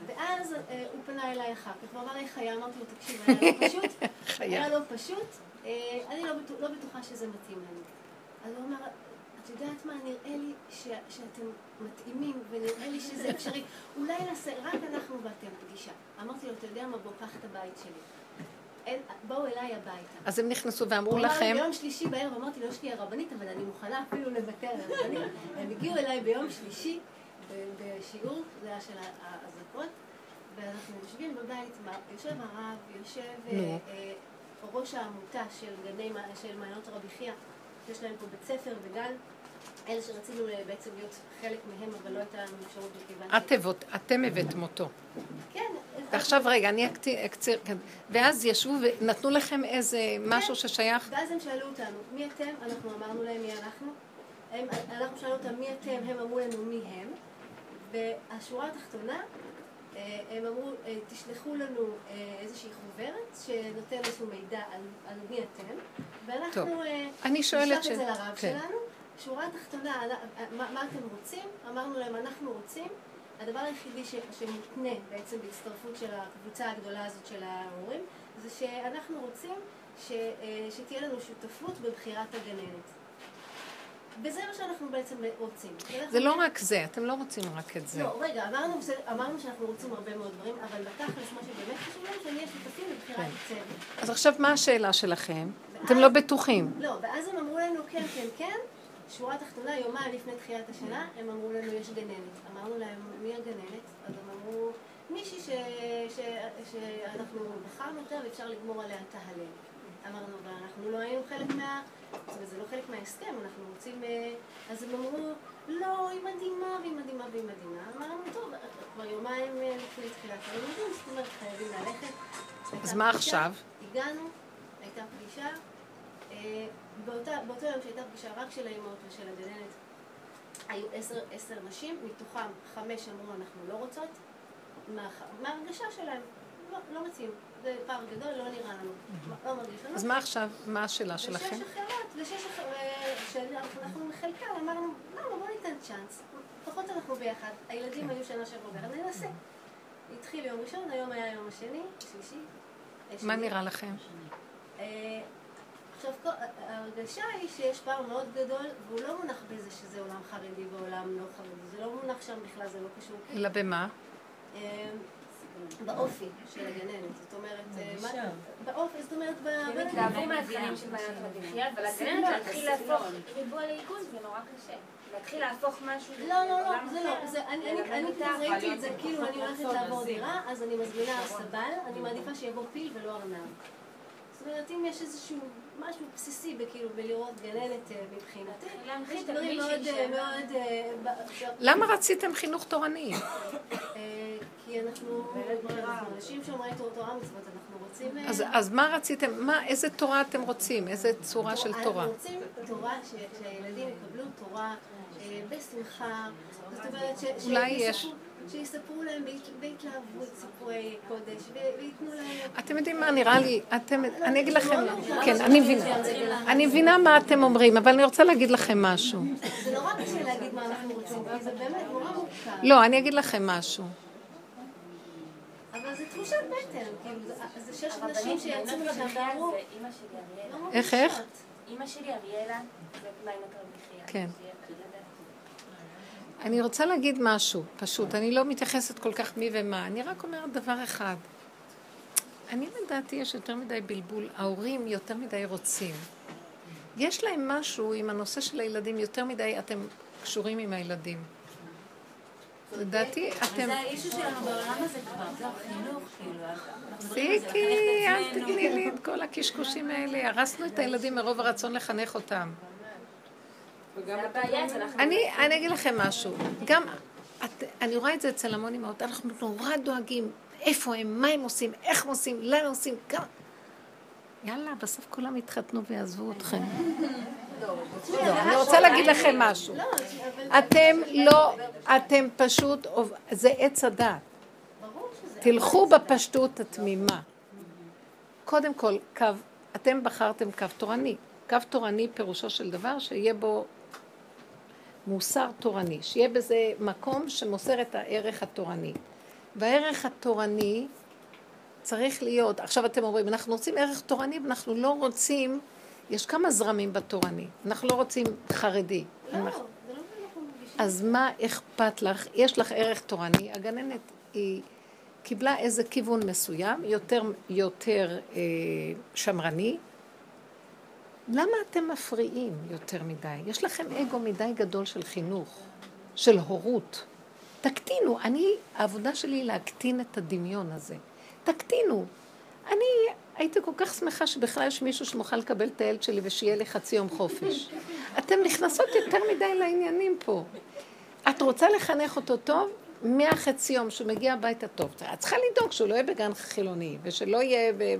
ואז אה, הוא פנה אליי אחר כך, הוא אמר לי חיה, אמרתי לו, תקשיב, היה לא פשוט. היה לא פשוט, אה, אני לא, לא בטוחה שזה מתאים לנו. אז הוא אמר, את יודעת מה, נראה לי ש, שאתם מתאימים, ונראה לי שזה אפשרי, אולי נעשה, רק אנחנו ואתם פגישה. אמרתי לו, אתה יודע מה, בוא, קח את הבית שלי. אין, בואו אליי הביתה. אז הם נכנסו ואמרו לכם, ביום שלישי בערב, אמרתי לו, יש לי הרבנית, אבל אני מוכנה אפילו לוותר על הרבנית. הם הגיעו אליי ביום שלישי, בשיעור, זה היה של האזעקות, ואנחנו יושבים בבית, יושב הרב, יושב אה. אה, ראש העמותה של גני, של מעיינות רבי חייא, יש להם פה בית ספר וגן, אלה שרצינו אה, בעצם להיות חלק מהם, אבל לא הייתה לנו אפשרות מכיוון את הבאת- אתם הבאתם אותו. כן. ועכשיו רגע, אני אקציר, כן. ואז ישבו ונתנו לכם איזה משהו ששייך, ואז הם שאלו אותנו, מי אתם? אנחנו אמרנו להם מי אנחנו. אנחנו שאלנו אותם מי אתם, הם אמרו לנו מי הם. והשורה התחתונה, הם אמרו, אה, תשלחו לנו אה, איזושהי חוברת שנותן איזשהו מידע על, על מי אתם, ואנחנו. אה, נשלח את זה לרב כן. שלנו. שורה תחתונה, אה, מה, מה אתם רוצים? אמרנו להם, אנחנו רוצים. הדבר היחידי ש, שמותנה בעצם בהצטרפות של הקבוצה הגדולה הזאת של ההורים, זה שאנחנו רוצים ש, אה, שתהיה לנו שותפות בבחירת הגננת. וזה מה שאנחנו בעצם רוצים. זה לא רק זה, אתם לא רוצים רק את זה. לא, רגע, אמרנו, שאנחנו רוצים הרבה מאוד דברים, אבל בתכלס מה שבאמת חשוב לנו, שנהיה שותפים בבחירת כן. הצוות. אז עכשיו מה השאלה שלכם? אתם לא בטוחים. לא, ואז הם אמרו לנו, כן, כן, כן. שורה תחתונה, יומיים לפני תחילת השנה, הם אמרו לנו, יש גננת. אמרנו להם, מי הגננת? אז הם אמרו, מישהי ש... ש... שאנחנו בחרנו אותה ואפשר לגמור עליה את ההלל. אמרנו, אבל אנחנו לא היינו חלק מה... זאת אומרת, זה לא חלק מההסכם, אנחנו רוצים... אה, אז הם אמרו, לא, היא מדהימה, והיא מדהימה, והיא מדהימה. אמרנו, טוב, כבר יומיים אה, לפני תחילת הלימודים, זאת אומרת, חייבים ללכת. אז מה עכשיו? הגענו, הייתה פגישה. אה, באותו יום שהייתה פגישה רק של האימהות ושל הגננת, היו עשר, עשר נשים, מתוכם חמש אמרו אנחנו לא רוצות, מה, מההרגשה שלהם, לא, לא מציעים, זה פער גדול, לא נראה לנו, לא מרגיש לנו. אז מה עכשיו, מה השאלה שלכם? ושש אחרות, ושש אחרות, שאנחנו מחלקם, אמרנו, למה בוא ניתן צ'אנס, לפחות אנחנו ביחד, הילדים היו שנה שעברה ביחד, ננסה. התחיל יום ראשון, היום היה יום השני, שלישי. אה, מה. נראה לכם? אה, עכשיו, ההרגשה היא שיש פער מאוד גדול, והוא לא מונח בזה שזה עולם חרדי ועולם לא חרדי, זה לא מונח שם בכלל, זה לא קשור. אלא במה? באופי של הגננת, זאת אומרת, אה, באופי, זאת אומרת, ב- התלהבו מהתכנים של רבי חייא, אבל הגננת להתחיל להפוך ריבוע לעיגון זה נורא קשה. להתחיל להפוך משהו לא, לא, לא, זה לא, זה, אני. כבר ראיתי את זה, כאילו אני הולכת לעבור דירה, אז אני מזמינה סבל, אני מעדיפה שיבוא פיל ולא ארנב. אומרת, אם יש איזשהו משהו בסיסי בכאילו בלראות גננת אה, מבחינתי, יש דברים מאוד, אה, מאוד, אה, למה רציתם חינוך תורני? כי אנחנו אנשים שומרי תור- תורה ומצוות, אנחנו רוצים... אז, אז מה רציתם? מה, איזה תורה אתם רוצים? איזה צורה של תורה? אנחנו רוצים תורה, שהילדים יקבלו תורה בשמחה, זאת אומרת, ש- אולי יש- שיספרו להם בהת- בהתלהבות סיפורי קודש, ו- וייתנו להם... אתם יודעים מה נראה לי? אתם, אני אגיד לכם, כן, אני מבינה. אני מבינה מה אתם אומרים, אבל אני רוצה להגיד לכם משהו. זה נורא קשה להגיד מה אנחנו רוצים, כי זה באמת נורא מורכב. לא, אני אגיד לכם משהו. אבל זה תחושת בטן, כאילו, זה- שש נשים שיצאו משם ואמרו... לא איך, איך? אימא שלי אריאלה זה. כן. אני רוצה להגיד משהו, פשוט. אני לא מתייחסת כל כך מי ומה. אני רק אומרת דבר אחד. אני לדעתי יש יותר מדי בלבול, ההורים יותר מדי רוצים. יש להם משהו עם הנושא של הילדים, יותר מדי אתם קשורים עם הילדים. לדעתי אתם... זה האישו שלנו בעולם הזה כבר, זה החינוך, כאילו. לחנך אל. תתני לי את כל הקשקושים האלה. הרסנו את הילדים מרוב הרצון לחנך אותם. זה הבעיה, אז אנחנו... אני, אני אגיד לכם משהו. גם, את, אני רואה את זה אצל המון אמהות, אנחנו נורא דואגים איפה הם, מה הם עושים, איך הם עושים, הם עושים, כמה... יאללה, בסוף כולם יתחתנו ויעזבו אתכם. לא, אני רוצה להגיד לכם משהו. אתם לא, אתם פשוט, זה עץ הדת. תלכו בפשטות התמימה. קודם כל, קו, אתם בחרתם קו תורני. קו תורני פירושו של דבר שיהיה בו מוסר תורני, שיהיה בזה מקום שמוסר את הערך התורני. והערך התורני צריך להיות, עכשיו אתם אומרים, אנחנו רוצים ערך תורני ואנחנו לא רוצים, יש כמה זרמים בתורני, אנחנו לא רוצים חרדי. לא, אנחנו- זה לא. אז מה אכפת לך? יש לך ערך תורני, הגננת היא קיבלה איזה כיוון מסוים, יותר, יותר אה, שמרני. למה אתם מפריעים יותר מדי? יש לכם אגו מדי גדול של חינוך, של הורות. תקטינו. אני, העבודה שלי היא להקטין את הדמיון הזה. תקטינו. אני הייתי כל כך שמחה שבכלל יש מישהו שמוכן לקבל את הילד שלי ושיהיה לי חצי יום חופש. אתם נכנסות יותר מדי לעניינים פה. את רוצה לחנך אותו טוב? מהחצי יום שהוא מגיע הביתה טוב. את צריכה לדאוג שהוא לא יהיה בגן חילוני, ושלא יהיה ב...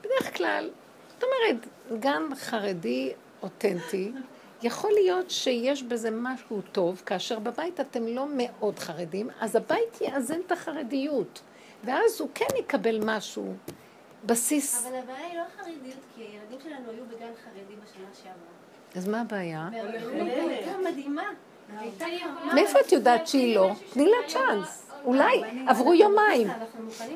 בדרך כלל, אומרת, גן חרדי אותנטי, יכול להיות שיש בזה משהו טוב, כאשר בבית אתם לא מאוד חרדים, אז הבית יאזן את החרדיות, ואז הוא כן יקבל משהו, בסיס. אבל הבעיה היא לא החרדיות, כי הילדים שלנו היו בגן חרדי בשנה שעברה. אז מה הבעיה? הייתה מדהימה. חמה. מאיפה את יודעת שהיא לא? תני לה צ'אנס. אולי, עברו יומיים.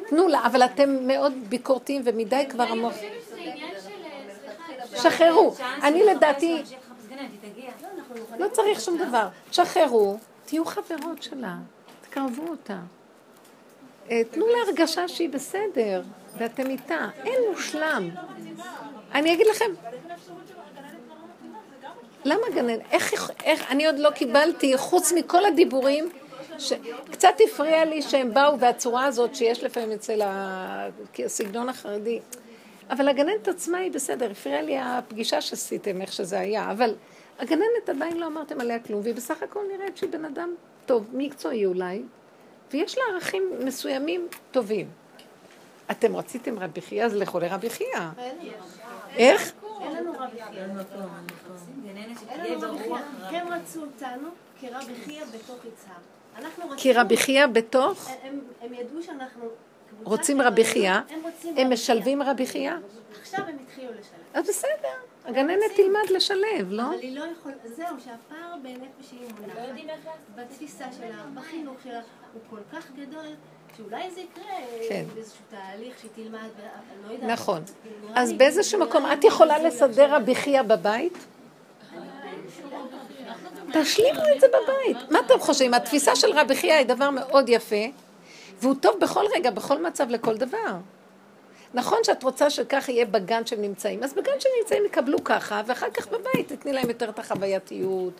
תנו לה, אבל אתם מאוד ביקורתיים ומדי כבר המוח... זה עניין של... סליחה, שחררו. אני לדעתי. לא. לא צריך שום דבר. שחררו, תהיו חברות שלה, תקרבו אותה. אה, תנו לה הרגשה שהיא בסדר, ואתם איתה. אין מושלם. אני אגיד לכם, למה גננת? איך, איך, אני עוד לא קיבלתי, חוץ מכל הדיבורים, ש... קצת הפריע לי שהם באו והצורה הזאת שיש לפעמים אצל הסגנון החרדי. אבל הגננת עצמה היא בסדר, הפריעה לי הפגישה שעשיתם, איך שזה היה, אבל הגננת עדיין לא אמרתם עליה כלום, והיא בסך הכל נראית שהיא בן אדם טוב, מקצועי אולי, ויש לה ערכים מסוימים טובים. אתם רציתם רבי חייא, אז לכו לרבי חייא. איך? אין לנו רבי חייא. אין לנו רבי חייא. הם רצו אותנו כרבי חייא בתוך יצהר. כי רבי חייא בתוך, הם ידעו שאנחנו... רוצים רבי חייא? הם משלבים רבי חייא? עכשיו הם התחילו לשלם. אז בסדר, הגננת תלמד לשלב, לא? אבל היא לא יכולה... זהו, שהפער באמת שהיא לא מונחת לעשות. בתפיסה שלה, בחינוך שלה, הוא כל כך גדול, שאולי זה יקרה כן. באיזשהו תהליך שהיא תלמד, ואני לא יודעת. נכון. אז באיזשהו מקום, את יכולה שזה לסדר רבי חייא בבית? תשלימו את זה בבית. מה אתם חושבים? התפיסה של רבי חייא היא דבר מאוד יפה, והוא טוב בכל רגע, בכל מצב, לכל דבר. נכון שאת רוצה שכך יהיה בגן שהם נמצאים, אז בגן שהם נמצאים יקבלו ככה, ואחר כך בבית תתני להם יותר את החווייתיות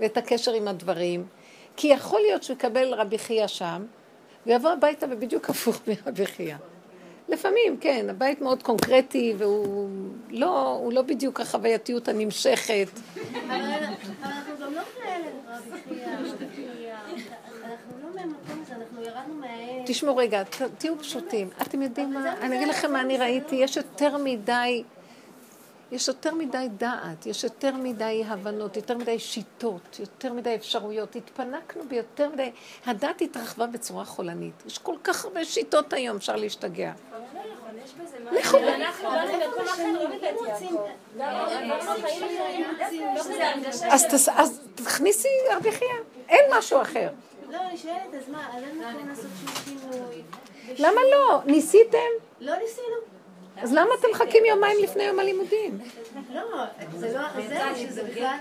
ואת הקשר עם הדברים. כי יכול להיות שהוא יקבל רבי חייא שם, ויבוא הביתה ובדיוק הפוך מרבי חייא. לפעמים, כן, הבית מאוד קונקרטי, והוא לא, הוא לא בדיוק החווייתיות הנמשכת. אבל אנחנו גם לא כאלה, רבי חייא, רבי חייא. אנחנו לא מהמקום הזה, אנחנו ירדנו מהאש. תשמעו רגע, תהיו פשוטים. אתם יודעים מה? אני אגיד לכם מה אני ראיתי, יש יותר מדי, יש יותר מדי דעת, יש יותר מדי הבנות, יותר מדי שיטות, יותר מדי אפשרויות. התפנקנו ביותר מדי, הדת התרחבה בצורה חולנית. יש כל כך הרבה שיטות היום, אפשר להשתגע. לכו. לא. לא אז תכניסי רבי חייא, אין משהו אחר. לא, אני שואלת, אז מה, אז אין מקום לעשות שום שינוי. למה לא? ניסיתם? לא ניסינו. אז למה אתם מחכים יומיים לפני יום הלימודים? לא, זה לא, זהו, שזה בכלל,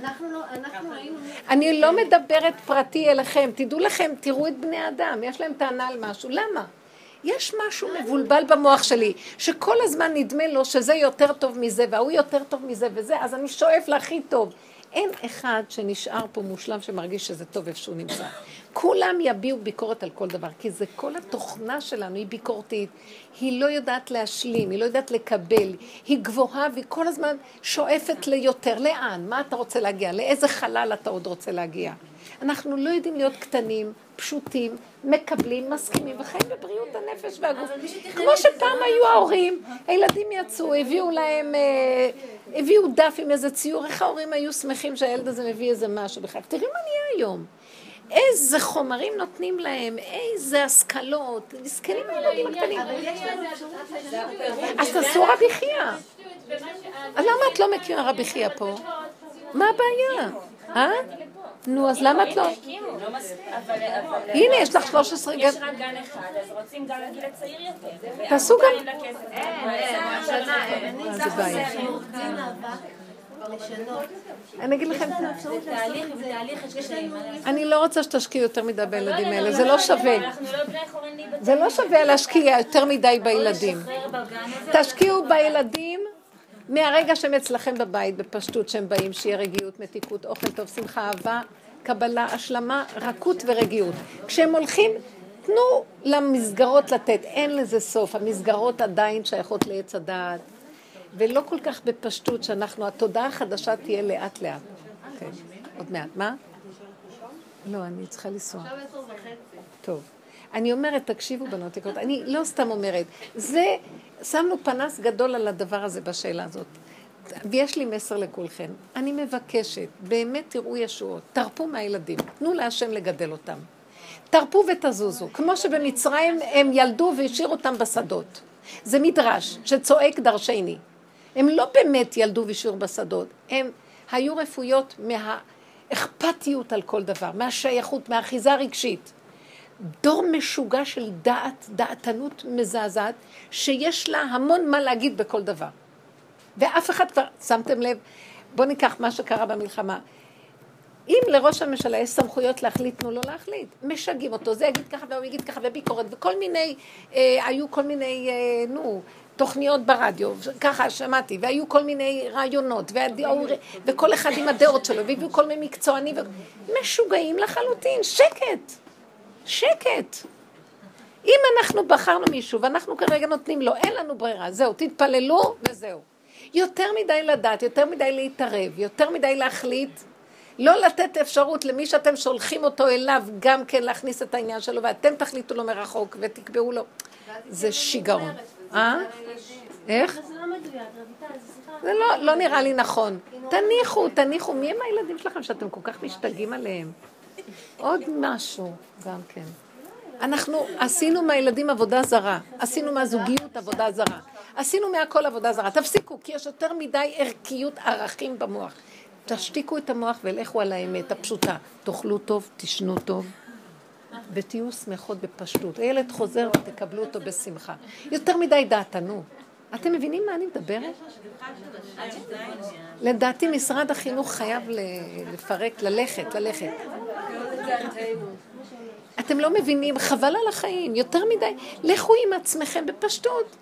אנחנו לא, אנחנו היינו... אני לא מדברת פרטי אליכם, תדעו לכם, תראו את בני האדם, יש להם טענה על משהו. למה? יש משהו מבולבל במוח שלי, שכל הזמן נדמה לו שזה יותר טוב מזה, וההוא יותר טוב מזה וזה, אז אני שואף להכי טוב. אין אחד שנשאר פה מושלם שמרגיש שזה טוב איפה שהוא נמצא. כולם יביעו ביקורת על כל דבר, כי זה כל התוכנה שלנו, היא ביקורתית, היא לא יודעת להשלים, היא לא יודעת לקבל, היא גבוהה והיא כל הזמן שואפת ליותר. לאן? מה אתה רוצה להגיע? לאיזה חלל אתה עוד רוצה להגיע? אנחנו לא יודעים להיות קטנים, פשוטים, מקבלים, מסכימים וחיים בבריאות הנפש והגוף. כמו שפעם היו ההורים, הילדים יצאו, הביאו להם, אה, הביאו דף עם איזה ציור, איך ההורים היו שמחים שהילד הזה מביא איזה משהו בכלל. תראי מה נהיה היום. איזה חומרים נותנים להם, איזה השכלות, מסכנים הילדים הקטנים. אז תעשו רבי חייא. למה את לא מכירה רבי חייא פה? מה הבעיה? אה? נו, אז למה את לא? הנה, יש לך 13 גן. יש רק גן אחד, אז רוצים גן לגיל הצעיר יותר. תעשו. זה בעיה. אני אגיד לכם. אני לא רוצה שתשקיעו יותר מדי בילדים האלה, זה לא שווה. לא. זה לא שווה להשקיע יותר מדי בילדים. תשקיעו בילדים מהרגע שהם אצלכם בבית, בפשטות שהם באים, שיהיה רגיעות, מתיקות, אוכל טוב, שמחה, אהבה, קבלה, השלמה, רכות ורגיעות. כשהם הולכים, תנו למסגרות לתת, אין לזה סוף. המסגרות עדיין שייכות לעץ הדעת, ולא כל כך בפשטות שאנחנו, התודעה החדשה תהיה לאט לאט. כן, עוד מעט. מה? לא, אני צריכה לנסוע. עכשיו עשר וחצי. טוב. אני אומרת, תקשיבו בנות יקרות, אני לא סתם אומרת, זה, שמנו פנס גדול על הדבר הזה בשאלה הזאת. ויש לי מסר לכולכם. אני מבקשת, באמת תראו ישועות, תרפו מהילדים, תנו להשם לגדל אותם. תרפו ותזוזו, כמו שבמצרים הם ילדו והשאירו אותם בשדות. זה מדרש שצועק דרשני. הם לא באמת ילדו והשאירו בשדות, הם היו רפויות מהאכפתיות על כל דבר, מהשייכות, מהאחיזה הרגשית. דור משוגע של דעת, דעתנות מזעזעת, שיש לה המון מה להגיד בכל דבר. ואף אחד כבר, שמתם לב, בואו ניקח מה שקרה במלחמה. אם לראש הממשלה יש סמכויות להחליט, תנו לו להחליט. משגעים אותו, זה יגיד ככה והוא יגיד ככה, וביקורת, וכל מיני, אה, היו כל מיני, אה, נו, תוכניות ברדיו, ככה שמעתי, והיו כל מיני רעיונות, והדעות, וכל אחד עם הדעות שלו, והביאו כל מיני מקצוענים, ו... משוגעים לחלוטין, שקט, שקט. אם אנחנו בחרנו מישהו ואנחנו כרגע נותנים לו, אין לנו ברירה, זהו, תתפללו וזהו. יותר מדי לדעת, יותר מדי להתערב, יותר מדי להחליט, לא לתת אפשרות למי שאתם שולחים אותו אליו גם כן להכניס את העניין שלו, ואתם תחליטו לו מרחוק ותקבעו לו. זה שיגעון. אה? איך? זה לא מדויק, רויטל, סליחה. זה לא נראה לי נכון. תניחו, תניחו. מי הם הילדים שלכם שאתם כל כך משתגעים עליהם? עוד משהו, גם כן. אנחנו עשינו מהילדים עבודה זרה, עשינו מהזוגיות עבודה זרה, עשינו מהכל עבודה זרה. תפסיקו, כי יש יותר מדי ערכיות ערכים במוח. תשתיקו את המוח ולכו על האמת הפשוטה. תאכלו טוב, תשנו טוב, ותהיו שמחות בפשטות. הילד חוזר ותקבלו אותו בשמחה. יותר מדי דעתנו. אתם מבינים מה אני מדברת? לדעתי משרד החינוך חייב לפרק, ללכת, ללכת. אתם לא מבינים, חבל על החיים, יותר מדי. לכו עם עצמכם בפשטות.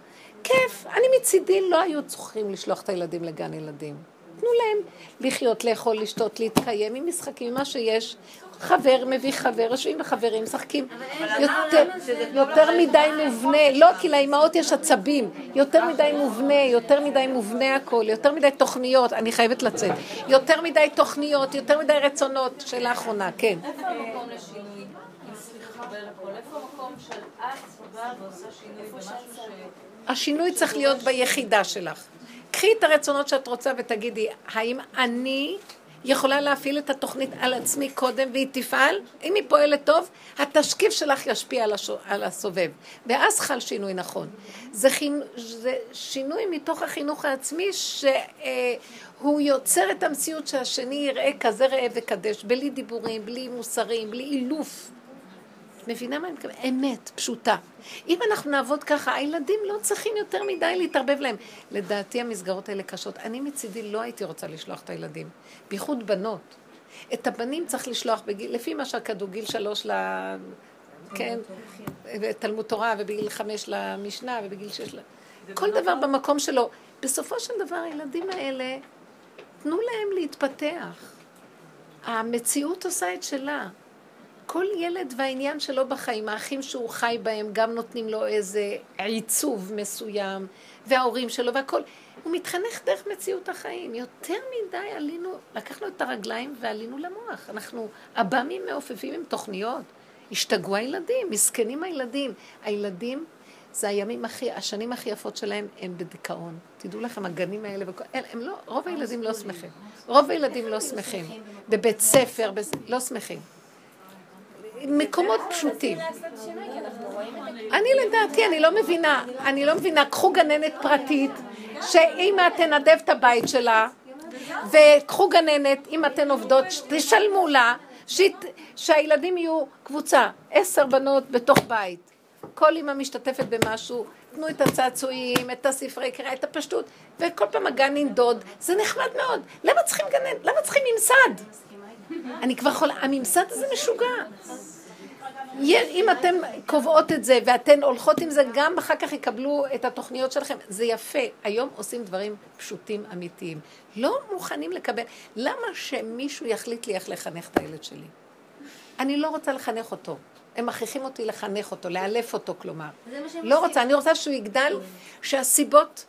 כיף. אני מצידי לא היו צריכים לשלוח את הילדים לגן ילדים. תנו להם לחיות, לאכול, לשתות, להתקיים עם משחקים, עם מה שיש. חבר מביא חבר, יושבים בחברים, משחקים. יותר, יותר מדי מובנה, לא, כי לאימהות יש עצבים. יותר מדי מובנה, יותר מדי מובנה הכל, יותר מדי תוכניות, אני חייבת לצאת. יותר מדי תוכניות, יותר מדי רצונות. שאלה אחרונה, כן. איפה המקום לשינוי? איפה המקום של את באה ועושה שינוי במשהו ש... השינוי צריך להיות ביחידה שלך. קחי את הרצונות שאת רוצה ותגידי, האם אני יכולה להפעיל את התוכנית על עצמי קודם והיא תפעל? אם היא פועלת טוב, התשקיף שלך ישפיע על, השו, על הסובב. ואז חל שינוי נכון. זה, חינ, זה שינוי מתוך החינוך העצמי שהוא יוצר את המציאות שהשני יראה כזה ראה וקדש, בלי דיבורים, בלי מוסרים, בלי אילוף. מבינה מה אני מתכוונת? אמת, פשוטה. אם אנחנו נעבוד ככה, הילדים לא צריכים יותר מדי להתערבב להם. לדעתי המסגרות האלה קשות. אני מצידי לא הייתי רוצה לשלוח את הילדים, בייחוד בנות. את הבנים צריך לשלוח בגיל, לפי מה שהכדור, גיל שלוש ל... כן, ותלמוד תורה, ובגיל חמש למשנה, ובגיל שש ל... כל דבר במקום שלו. בסופו של דבר, הילדים האלה, תנו להם להתפתח. המציאות עושה את שלה. כל ילד והעניין שלו בחיים, האחים שהוא חי בהם, גם נותנים לו איזה עיצוב מסוים, וההורים שלו והכל. הוא מתחנך דרך מציאות החיים. יותר מדי עלינו, לקחנו את הרגליים ועלינו למוח. אנחנו עב"מים מעופפים עם תוכניות. השתגעו הילדים, מסכנים הילדים. הילדים זה הימים הכי, השנים הכי יפות שלהם הם בדיכאון. תדעו לכם, הגנים האלה, וכל, הם, לא, רוב הילדים לא שמחים. רוב הילדים לא שמחים. בבית ספר, לא שמחים. מקומות פשוטים. אני לדעתי, אני לא מבינה, אני לא מבינה, קחו גננת פרטית, שאמא תנדב את הבית שלה, וקחו גננת, אם אתן עובדות, תשלמו לה, שהילדים יהיו קבוצה, עשר בנות בתוך בית. כל אמא משתתפת במשהו, תנו את הצעצועים, את הספרי קריאה, את הפשטות, וכל פעם הגן ינדוד, זה נחמד מאוד. למה צריכים גננת? למה צריכים ממסד? אני כבר יכולה, הממסד הזה משוגע. אם אתן קובעות את זה ואתן הולכות עם זה, גם אחר כך יקבלו את התוכניות שלכם. זה יפה. היום עושים דברים פשוטים, אמיתיים. לא מוכנים לקבל. למה שמישהו יחליט לי איך לחנך את הילד שלי? אני לא רוצה לחנך אותו. הם מכריחים אותי לחנך אותו, לאלף אותו, כלומר. לא רוצה, אני רוצה שהוא יגדל, שהסיבות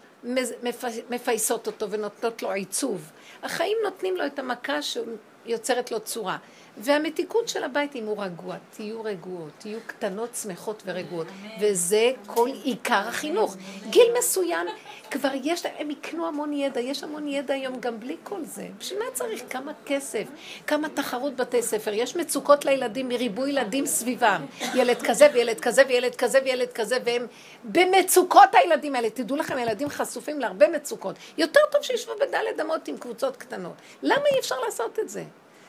מפייסות אותו ונותנות לו עיצוב. החיים נותנים לו את המכה שיוצרת לו צורה. והמתיקות של הבית, אם הוא רגוע, תהיו רגועות, תהיו קטנות, שמחות ורגועות. וזה כל עיקר החינוך. גיל מסוים, כבר יש, הם יקנו המון ידע, יש המון ידע היום גם בלי כל זה. בשביל מה צריך כמה כסף, כמה תחרות בתי ספר? יש מצוקות לילדים מריבוי ילדים סביבם. ילד כזה וילד כזה וילד כזה וילד כזה, והם במצוקות הילדים האלה. תדעו לכם, ילדים חשופים להרבה מצוקות. יותר טוב שישבו בדלת אמות עם קבוצות קטנות. למה אי אפשר לעשות את זה?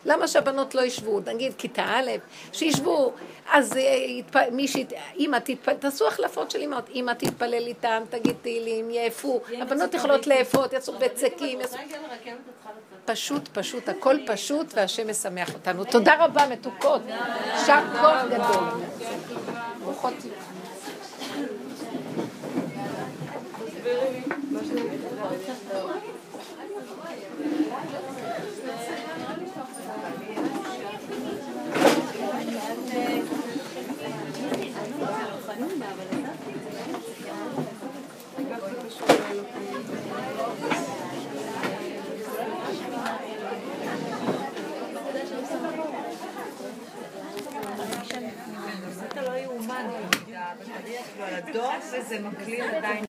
למה שהבנות לא ישבו? נגיד כיתה א', שישבו, אז אה, מישהי, אמא תתפלל, תעשו החלפות של אמהות, אמא תתפלל איתם, תגיד תהילים, יאפו, הבנות יכולות לאפות, יעשו בצקים, פשוט, פשוט, הכל פשוט, והשם משמח אותנו. תודה רבה, מתוקות. יישר כוח גדול. ברוכות זה לא הדוח וזה מקליל עדיין